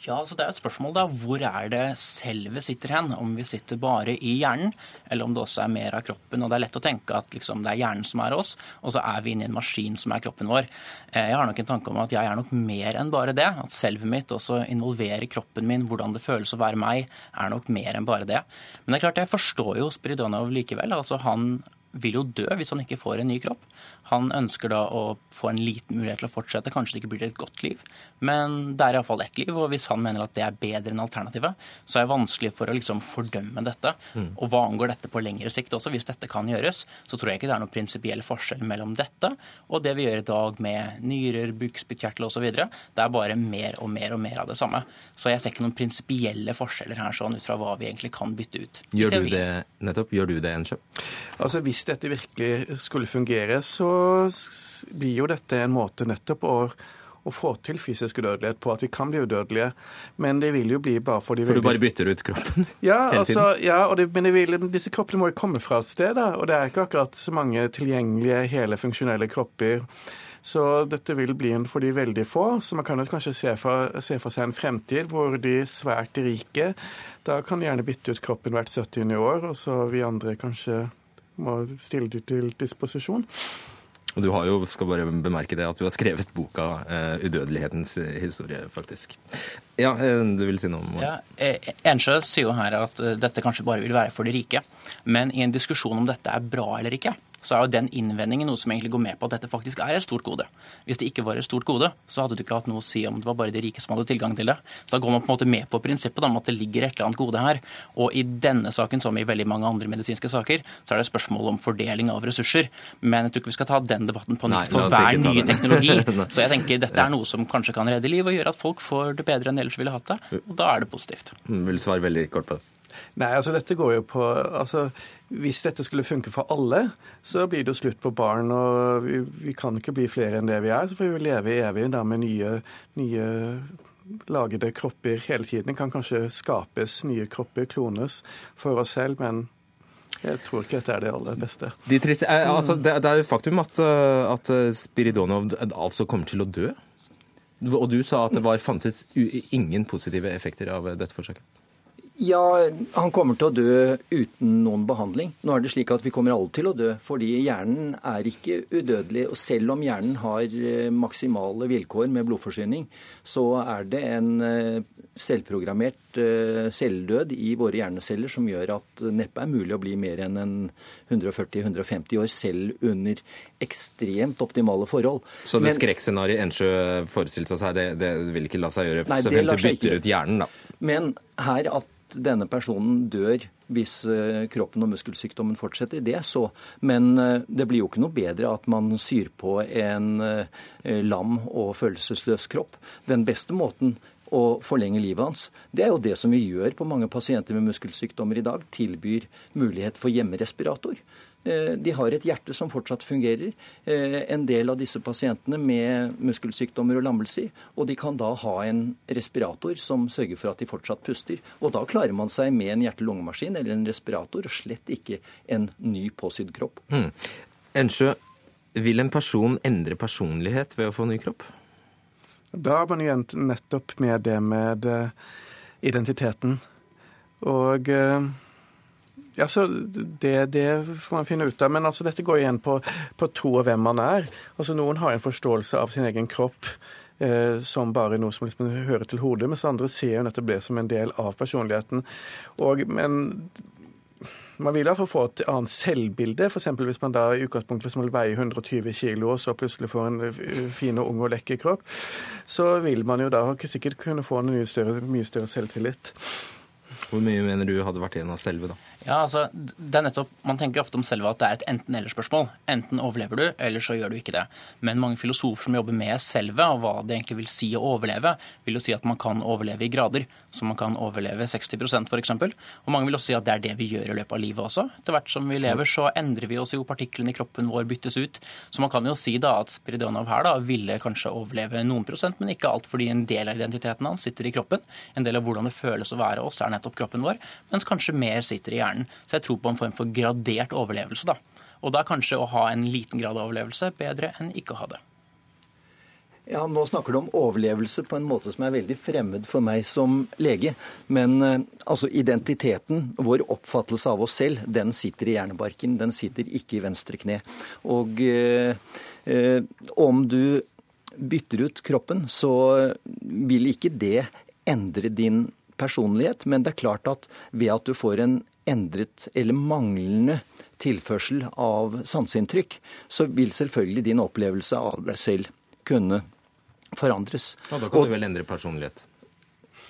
Ja, så Det er et spørsmål da, hvor er det selve sitter hen? Om vi sitter bare i hjernen, eller om det også er mer av kroppen. Og Det er lett å tenke at liksom, det er hjernen som er oss, og så er vi inne i en maskin som er kroppen vår. Eh, jeg har nok en tanke om at jeg er nok mer enn bare det. At selvet mitt også involverer kroppen min, hvordan det føles å være meg, er nok mer enn bare det. Men det er klart, jeg forstår jo Spiridonov likevel. altså Han vil jo dø hvis han ikke får en ny kropp. Han ønsker da å få en liten mulighet til å fortsette. Kanskje det ikke blir et godt liv, men det er iallfall ett liv. Og hvis han mener at det er bedre enn alternativet, så er det vanskelig for å liksom fordømme dette. Mm. Og hva angår dette på lengre sikt også, hvis dette kan gjøres, så tror jeg ikke det er noen prinsipiell forskjell mellom dette og det vi gjør i dag med nyrer, bukspyttkjertel osv. Det er bare mer og mer og mer av det samme. Så jeg ser ikke noen prinsipielle forskjeller her sånn ut fra hva vi egentlig kan bytte ut. Gjør du det, nettopp? Gjør du det, Ensjø? Altså, Hvis dette virkelig skulle fungere, så blir jo dette en måte nettopp å, å få til fysisk udødelighet på, at vi kan bli udødelige. Men det vil jo bli bare for de For du bare bytter ut kroppen <laughs> ja, hele altså, tiden? Ja, det, men vil, disse kroppene må jo komme fra et sted, da. Og det er ikke akkurat så mange tilgjengelige hele funksjonelle kropper. Så dette vil bli en for de veldig få. Så man kan jo kanskje se for, se for, seg en fremtid hvor de svært rike da kan de gjerne bytte ut kroppen hvert 70. år, og så vi andre kanskje må stille det til disposisjon. Og du har jo, skal bare bemerke det, at du har skrevet boka uh, 'Udødelighetens historie', faktisk. Ja, uh, du vil si noe om det? Ja, Ensjø sier jo her at dette kanskje bare vil være for de rike. Men i en diskusjon om dette er bra eller ikke, så er jo den innvendingen noe som egentlig går med på at dette faktisk er et stort gode. Hvis det ikke var et stort gode, så hadde du ikke hatt noe å si om det var bare de rike som hadde tilgang til det. Så da går man på en måte med på prinsippet om at det ligger et eller annet gode her. Og i denne saken, som i veldig mange andre medisinske saker, så er det spørsmål om fordeling av ressurser. Men jeg tror ikke vi skal ta den debatten på nytt for hver nye teknologi. <laughs> Så jeg tenker dette er noe som kanskje kan redde liv og gjøre at folk får det bedre enn de ellers ville hatt det. Og da er det positivt. Jeg Vil svare veldig kort på det. Nei, altså dette går jo på altså, Hvis dette skulle funke for alle, så blir det jo slutt på barn. og Vi, vi kan ikke bli flere enn det vi er. Så får vi leve evig da med nye, nye lagede kropper hele tiden. Det kan kanskje skapes nye kropper, klones, for oss selv. men jeg tror ikke dette er det aller beste. De triste, eh, altså, det, er et faktum at, eh, at Spiridonov altså kommer til å dø. Og du sa at det var, fantes ingen positive effekter av dette forsøket? Ja, han kommer til å dø uten noen behandling. Nå er det slik at vi kommer alle til å dø, fordi hjernen er ikke udødelig. Og selv om hjernen har eh, maksimale vilkår med blodforsyning, så er det en eh, selvprogrammert eh, celledød i våre hjerneceller som gjør at neppe er mulig å bli mer enn en 140-150 år selv under ekstremt optimale forhold. Så det skrekkscenarioet Ensjø forestilte seg, det, det vil ikke la seg gjøre? Det lar seg ikke. ut hjernen, da. Men her at denne personen dør hvis eh, kroppen og muskelsykdommen fortsetter, det er så. Men eh, det blir jo ikke noe bedre at man syr på en eh, lam og følelsesløs kropp. Den beste måten å forlenge livet hans. Det er jo det som vi gjør på mange pasienter med muskelsykdommer i dag. Tilbyr mulighet for hjemmerespirator. Eh, de har et hjerte som fortsatt fungerer. Eh, en del av disse pasientene med muskelsykdommer og lammelser. Og de kan da ha en respirator som sørger for at de fortsatt puster. Og da klarer man seg med en hjerte-lungemaskin eller en respirator, og slett ikke en ny påsydd kropp. Mm. Ensjø, vil en person endre personlighet ved å få ny kropp? Da er man jo nettopp med det med eh, identiteten. Og ja, så det, det, får man finne ut av. Men altså, dette går igjen på, på tro og hvem man er. Altså, Noen har en forståelse av sin egen kropp eh, som bare noe som liksom hører til hodet, mens andre ser jo nettopp det som en del av personligheten. Og, men man vil iallfall få et annet selvbilde. F.eks. hvis man da i utgangspunktet hvis man veier 120 kg og så plutselig får en eh, fin og ung og lekker kropp, så vil man jo da sikkert kunne få en mye større, mye større selvtillit. Hvor mye mener du hadde vært igjen av selve, da? Ja, altså, det er nettopp, Man tenker ofte om selve at det er et enten-eller-spørsmål. Enten overlever du, eller så gjør du ikke det. Men mange filosofer som jobber med selve, og hva det egentlig vil si å overleve, vil jo si at man kan overleve i grader. Så man kan overleve 60% f.eks. Og mange vil også si at det er det vi gjør i løpet av livet også. Etter hvert som vi lever, så endrer vi oss jo, partiklene i kroppen vår byttes ut. Så man kan jo si da at Spiridonov her da ville kanskje overleve noen prosent, men ikke alt, fordi en del av identiteten hans sitter i kroppen. En del av hvordan det føles å være oss, er nettopp kroppen vår, mens kanskje mer sitter i hjernen. Så jeg tror på en form for gradert overlevelse. da. Og da kanskje å ha en liten grad av overlevelse bedre enn ikke å ha det. Ja, Nå snakker du om overlevelse på en måte som er veldig fremmed for meg som lege. Men eh, altså identiteten, vår oppfattelse av oss selv, den sitter i hjernebarken. Den sitter ikke i venstre kne. Og eh, eh, om du bytter ut kroppen, så vil ikke det endre din personlighet, men det er klart at ved at du får en endret eller manglende tilførsel av sanseinntrykk, så vil selvfølgelig din opplevelse av deg selv kunne forandres. Ja, da kan du vel endre personlighet.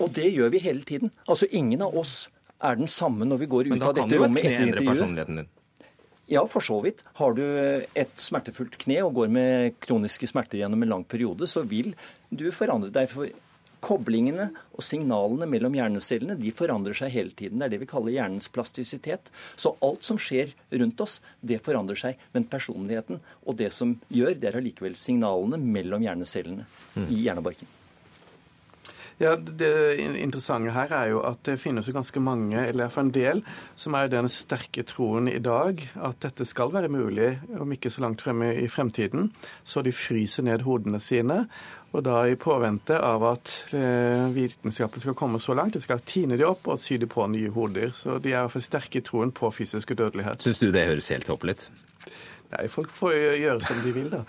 Og det gjør vi hele tiden. Altså ingen av oss er den samme når vi går ut av dette rommet etter intervjuet. Men da kan du jo et kne endre personligheten din. Ja, for så vidt. Har du et smertefullt kne og går med kroniske smerter gjennom en lang periode, så vil du forandre deg. For koblingene og signalene mellom hjernecellene de forandrer seg hele tiden. Det er det vi kaller hjernens plastisitet. Så alt som skjer rundt oss, det forandrer seg. Men personligheten og det som gjør, det er allikevel signalene mellom hjernecellene i hjernebarken. Ja, Det interessante her er jo at det finnes jo ganske mange, eller iallfall en del, som er den sterke troen i dag at dette skal være mulig, om ikke så langt fremme i fremtiden. Så de fryser ned hodene sine. Og da i påvente av at eh, vitenskapen skal komme så langt, de skal tine de opp og sy de på nye hoder. Så de er fall sterke i troen på fysisk udødelighet. Syns du det høres helt håpløst ut? Nei, folk får gjøre som de vil, da.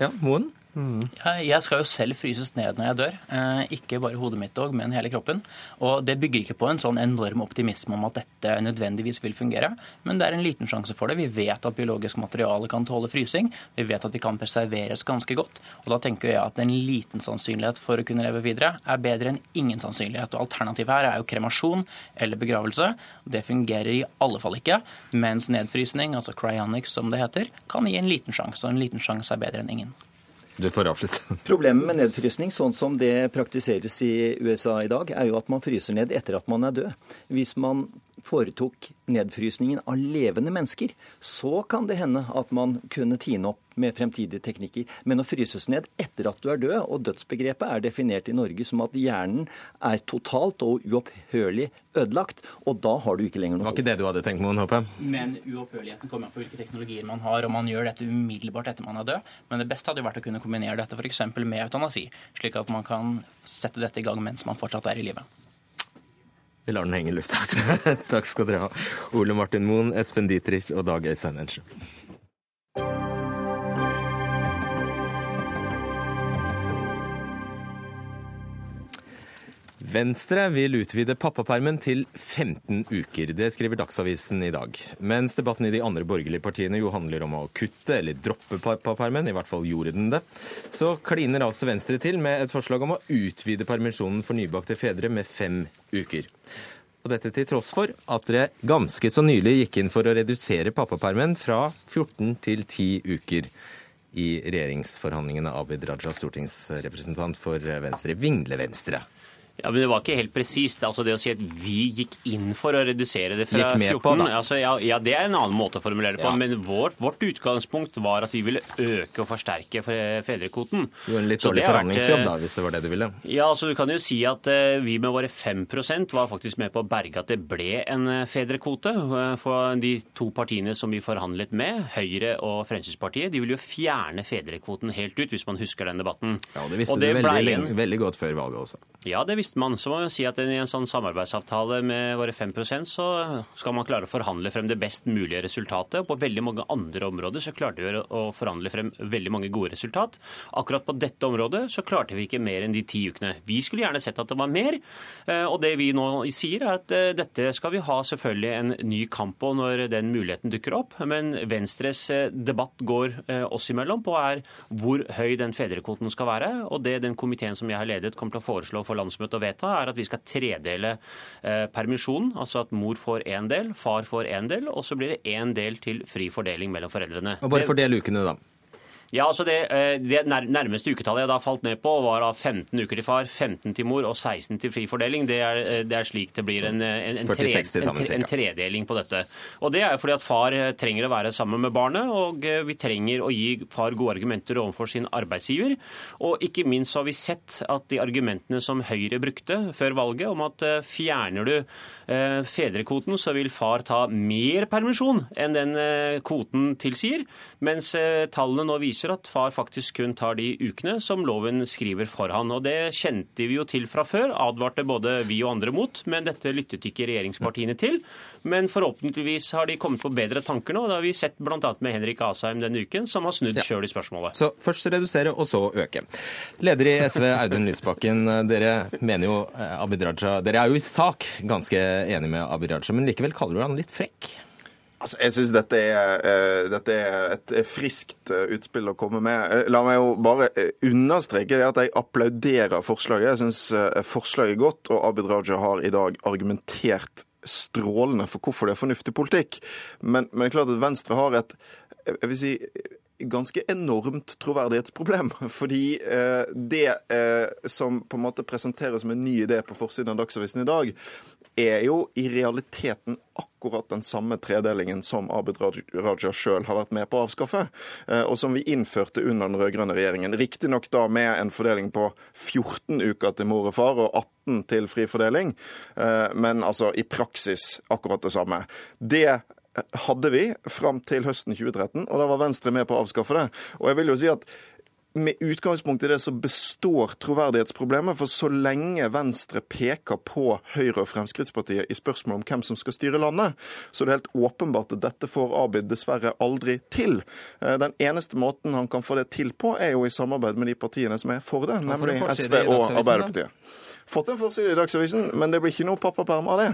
Ja, Moen? Jeg jeg skal jo selv fryses ned når jeg dør. Eh, ikke bare hodet mitt òg, men hele kroppen. Og det bygger ikke på en sånn enorm optimisme om at dette nødvendigvis vil fungere, men det er en liten sjanse for det. Vi vet at biologisk materiale kan tåle frysing. Vi vet at de kan preserveres ganske godt. Og da tenker jeg at en liten sannsynlighet for å kunne leve videre er bedre enn ingen sannsynlighet. Og alternativet her er jo kremasjon eller begravelse. Det fungerer i alle fall ikke. Mens nedfrysning, altså cryonics som det heter, kan gi en liten sjanse. Og en liten sjanse er bedre enn ingen. Du får avslutte. <laughs> Problemet med nedfrysning, sånn som det praktiseres i USA i dag, er jo at man fryser ned etter at man er død. Hvis man foretok nedfrysningen av levende mennesker, så kan det hende at man kunne tine opp med fremtidige teknikker. Men å fryses ned etter at du er død, og dødsbegrepet er definert i Norge som at hjernen er totalt og uopphørlig ødelagt, og da har du ikke lenger Det noe var ikke det du hadde tenkt, Moen, håper jeg? Men uopphørligheten kommer an på hvilke teknologier man har, og man gjør dette umiddelbart etter man er død. Men det beste hadde jo vært å kunne kombinere dette f.eks. med eutanasi, slik at man kan sette dette i gang mens man fortsatt er i live. Vi lar den henge i lufta. <laughs> Takk skal dere ha. Ole Martin Moen, Espen Dietrich og Dag Øystein Ensjø. Venstre vil utvide pappapermen til 15 uker. Det skriver Dagsavisen i dag. Mens debatten i de andre borgerlige partiene jo handler om å kutte eller droppe pappapermen, i hvert fall gjorde den det, så kliner altså Venstre til med et forslag om å utvide permisjonen for nybakte fedre med fem uker. Og dette til tross for at dere ganske så nylig gikk inn for å redusere pappapermen fra 14 til 10 uker i regjeringsforhandlingene. Abid Raja, stortingsrepresentant for Venstre. Vingle Venstre. Ja, men Det var ikke helt presist. Altså det å si at vi gikk inn for å redusere det fra 14 på, altså, ja, ja, Det er en annen måte å formulere det på. Ja. Men vårt, vårt utgangspunkt var at vi ville øke og forsterke fedrekvoten. Du gjorde en litt Så dårlig det forhandlingsjobb, eh, da, hvis det var det du ville. Ja, altså Du kan jo si at eh, vi med våre 5% var faktisk med på å berge at det ble en eh, fedrekvote. eh, For de to partiene som vi forhandlet med, Høyre og Fremskrittspartiet, de ville jo fjerne fedrekvoten helt ut, hvis man husker den debatten. Ja, og Det visste Og du veldig, en- veldig godt før valget også. Ja, det visste man. Så må man si at i en sånn samarbeidsavtale med våre 5% så skal man klare å forhandle frem det best mulige resultatet. Og på veldig mange andre områder så klarte vi å forhandle frem veldig mange gode resultat. Akkurat på dette området så klarte vi ikke mer enn de ti ukene. Vi skulle gjerne sett at det var mer. eh, Og det vi nå sier er at eh, dette skal vi ha selvfølgelig en ny kamp på når den muligheten dukker opp. Men Venstres eh, debatt går oss imellom på er hvor høy den fedrekvoten skal være. Og det den komiteen som jeg har ledet kommer til å foreslå for landsmøtet å vedta, er at vi skal tredele eh, permisjonen. Altså at mor får én del, far får én del, og så blir det én del til fri fordeling mellom foreldrene. Og bare fordel ukene, da. Ja, altså det, eh, det nærmeste uketallet jeg da falt ned på, var da 15 uker til far, 15 til mor og 16 til fri fordeling. Det er, eh, det er slik det blir en, eh, en, en, tre, en, tredeling på dette. Og det er jo fordi at far trenger å være sammen med barnet, og vi trenger å gi far gode argumenter overfor sin arbeidsgiver. Og ikke minst har vi sett at de argumentene som Høyre brukte før valget, om at fjerner du fedrekvoten, så vil far ta mer permisjon enn den kvoten tilsier, mens tallene nå viser at far faktisk kun tar de ukene som loven skriver for han. Og det kjente vi jo til fra før, advarte både vi og andre mot, men dette lyttet ikke regjeringspartiene til. Men forhåpentligvis har de kommet på bedre tanker nå, og det har vi sett bl.a. med Henrik Asheim denne uken, som har snudd sjøl i spørsmålet. Så først redusere, og så øke. Leder i SV, Audun Lysbakken. Dere mener jo eh, Abid Raja Dere er jo i sak ganske enige med Abid Raja, men likevel kaller du han litt frekk? Altså, jeg syns dette, uh, dette, er et friskt uh, utspill å komme med. La meg jo bare understreke det at jeg applauderer forslaget. Jeg syns forslaget er godt, og Abid Raja har i dag argumentert strålende for hvorfor det er fornuftig politikk. Men, men klart at Venstre har et jeg vil si, ganske enormt troverdighetsproblem. <laughs> Fordi eh, det eh, som på en måte presenteres som en ny idé på forsiden av Dagsavisen i dag, er jo i realiteten akkurat den samme tredelingen som Abid Raja sjøl har vært med på å avskaffe, eh, og som vi innførte under den rød-grønne regjeringen. Riktignok da med en fordeling på 14 uker til mor og far og 18 til fri fordeling, eh, men altså i praksis akkurat det samme. Det hadde vi fram til høsten 2013, og da var Venstre med på å avskaffe det. Og jeg vil jo si at med utgangspunkt i det så består troverdighetsproblemet. For så lenge Venstre peker på Høyre og Fremskrittspartiet i spørsmål om hvem som skal styre landet, så er det helt åpenbart at dette får Abid dessverre aldri til. Eh, den eneste måten han kan få det til på, er jo i samarbeid med de partiene som er for det, nemlig SV og Arbeiderpartiet. Fått en forside i Dagsavisen, men det blir ikke noe pappaperm av det.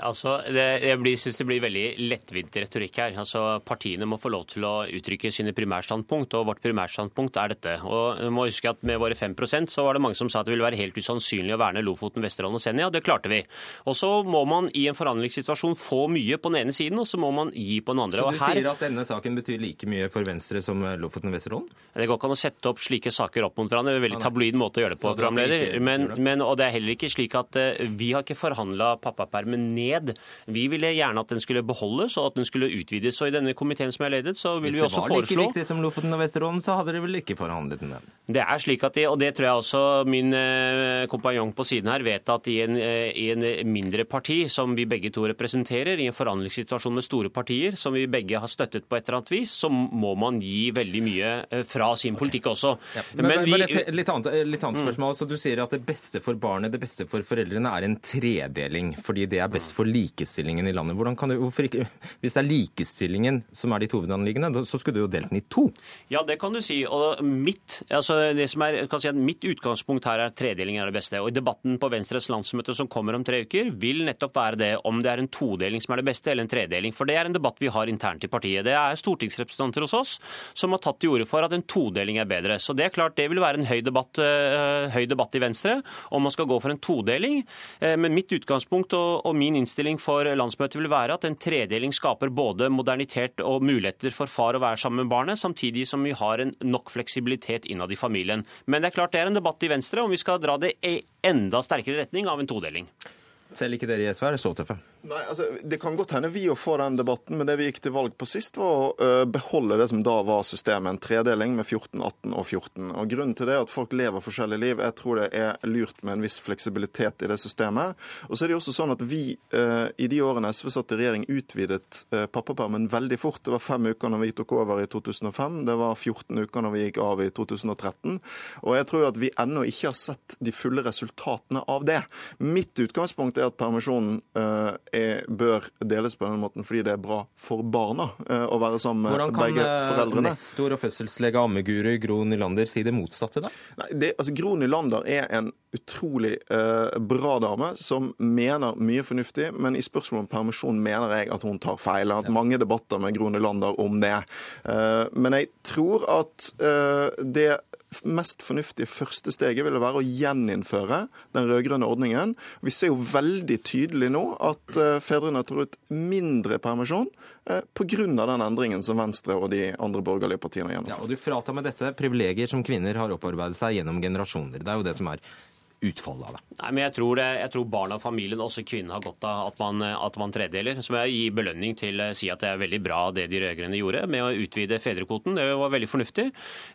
Altså, det, jeg blir, synes det blir veldig lettvint retorikk her. Altså, Partiene må få lov til å uttrykke sine primærstandpunkt, og vårt primærstandpunkt er dette. Og vi må huske at Med våre 5% så var det mange som sa at det ville være helt usannsynlig å verne Lofoten, Vesterålen og Senja. Det klarte vi. Og så må man i en forhandlingssituasjon få mye på den ene siden, og så må man gi på den andre. Så du her... sier at denne saken betyr like mye for Venstre som Lofoten og Vesterålen? Det går ikke an å sette opp slike saker opp mot hverandre. Det er en veldig tabloid måte å gjøre det på, programleder. Men, men, og det er heller ikke slik at uh, vi har ikke forhandla pappapermen ned ned. Vi ville gjerne at den skulle beholdes og at den skulle utvides. Og I denne komiteen som jeg ledet, så vil vi også foreslå Hvis det var like viktig som Lofoten og Vesterålen, så hadde dere vel ikke forhandlet den? Det er slik at de, og det tror jeg også min eh, kompanjong på siden her vet at i en, eh, i en mindre parti, som vi begge to representerer, i en forhandlingssituasjon med store partier, som vi begge har støttet på et eller annet vis, så må man gi veldig mye eh, fra sin politikk også. Ja. Men, Men vi, et litt annet, litt annet mm. spørsmål. Mm. Så du sier at det beste for barnet, det beste for foreldrene, er en tredeling, fordi det er best for likestillingen i landet. Du, ikke, Hvis det er likestillingen som er ditt hovedanliggende, så skulle du jo delt den i to? Ja, det kan du si. Og mitt, altså det er, si mitt utgangspunkt her er tredeling er det beste. Og i debatten på Venstres landsmøte som kommer om tre uker, vil nettopp være det om det er en todeling som er det beste, eller en tredeling. For det er en debatt vi har internt i partiet. Det er stortingsrepresentanter hos oss som har tatt til orde for at en todeling er bedre. Så det er klart det vil være en høy debatt, uh, høy debatt i Venstre om man skal gå for en todeling. Uh, men mitt utgangspunkt og, og min innstilling for landsmøtet vil være at en tredeling skaper både modernitet og muligheter for far å være sammen med barnet, samtidig som vi har en nok fleksibilitet innad i familien. Men det er klart det er en debatt i Venstre om vi skal dra det i enda sterkere retning av en todeling. Selv ikke dere i SV er så tøffe? Nei, altså, Det kan godt hende vi å få den debatten, men det vi gikk til valg på sist, var å beholde det som da var systemet. En tredeling med 14, 18 og 14. Og Grunnen til det er at folk lever forskjellige liv. Jeg tror det er lurt med en viss fleksibilitet i det systemet. Og så er det jo også sånn at vi i de årene SV satt i regjering, utvidet pappapermen veldig fort. Det var fem uker når vi tok over i 2005. Det var 14 uker når vi gikk av i 2013. Og jeg tror at vi ennå ikke har sett de fulle resultatene av det. Mitt utgangspunkt er at permisjonen er, bør deles på den måten fordi det er bra for barna eh, å være sammen med begge foreldrene. Hvordan kan nestor og fødselslege ammeguru Gro Nylander si det motsatte, da? Nei, det, altså, Gro Nylander er en utrolig eh, bra dame som mener mye fornuftig, men i spørsmålet om permisjon mener jeg at hun tar feil. Jeg har hatt mange debatter med Gro Nylander om det. Eh, men jeg tror at eh, det mest fornuftige første steget ville være å gjeninnføre den rød-grønne ordningen. Vi ser jo veldig tydelig nå at uh, fedrene tar ut mindre permisjon uh, pga. den endringen som Venstre og de andre borgerlige partiene har gjennomført. Ja, og du fratar med dette privilegier som kvinner har opparbeidet seg gjennom generasjoner. Det er jo det som er utfallet av det? Nei, men jeg tror, jeg tror barna og familien, også kvinnene, har godt av at man, at man tredeler. Så må jeg gi belønning til å si at det er veldig bra det de rød-grønne gjorde med å utvide fedrekvoten. Det var veldig fornuftig.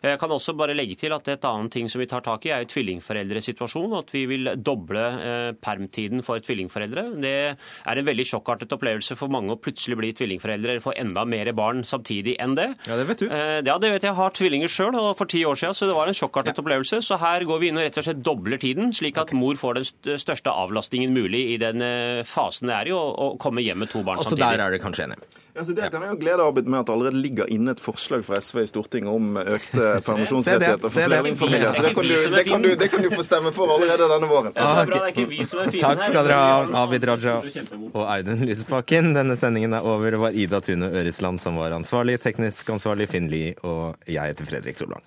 Jeg kan også bare legge til at et annet ting som vi tar tak i, er jo tvillingforeldresituasjonen. At vi vil doble eh, permtiden for tvillingforeldre. Det er en veldig sjokkartet opplevelse for mange å plutselig bli tvillingforeldre eller få enda mer barn samtidig enn det. Ja, det vet du. Eh, ja, det vet jeg. Jeg har tvillinger sjøl, og for ti år siden, så det var en sjokkartet ja. opplevelse. Så her går vi inn og rett og slett dobler tiden slik at mor får den største avlastningen mulig i den eh, fasen det er i å komme hjem med to barn Altså, samtidig. der er det kanskje enig. Altså, så det kan jeg jo glede Abid med at det allerede ligger inne et forslag fra SV i Stortinget om økte <laughs> permisjonsrettigheter for flerlingfamilier. Så det kan, du, det, kan du, det kan du få stemme for allerede denne våren. Ah, okay. Takk skal dere ha, Abid Raja og Audun Lysbakken. Denne sendingen er over. Det var Ida Tune Øresland som var ansvarlig, teknisk ansvarlig Finn Lie, og jeg heter Fredrik Solvang.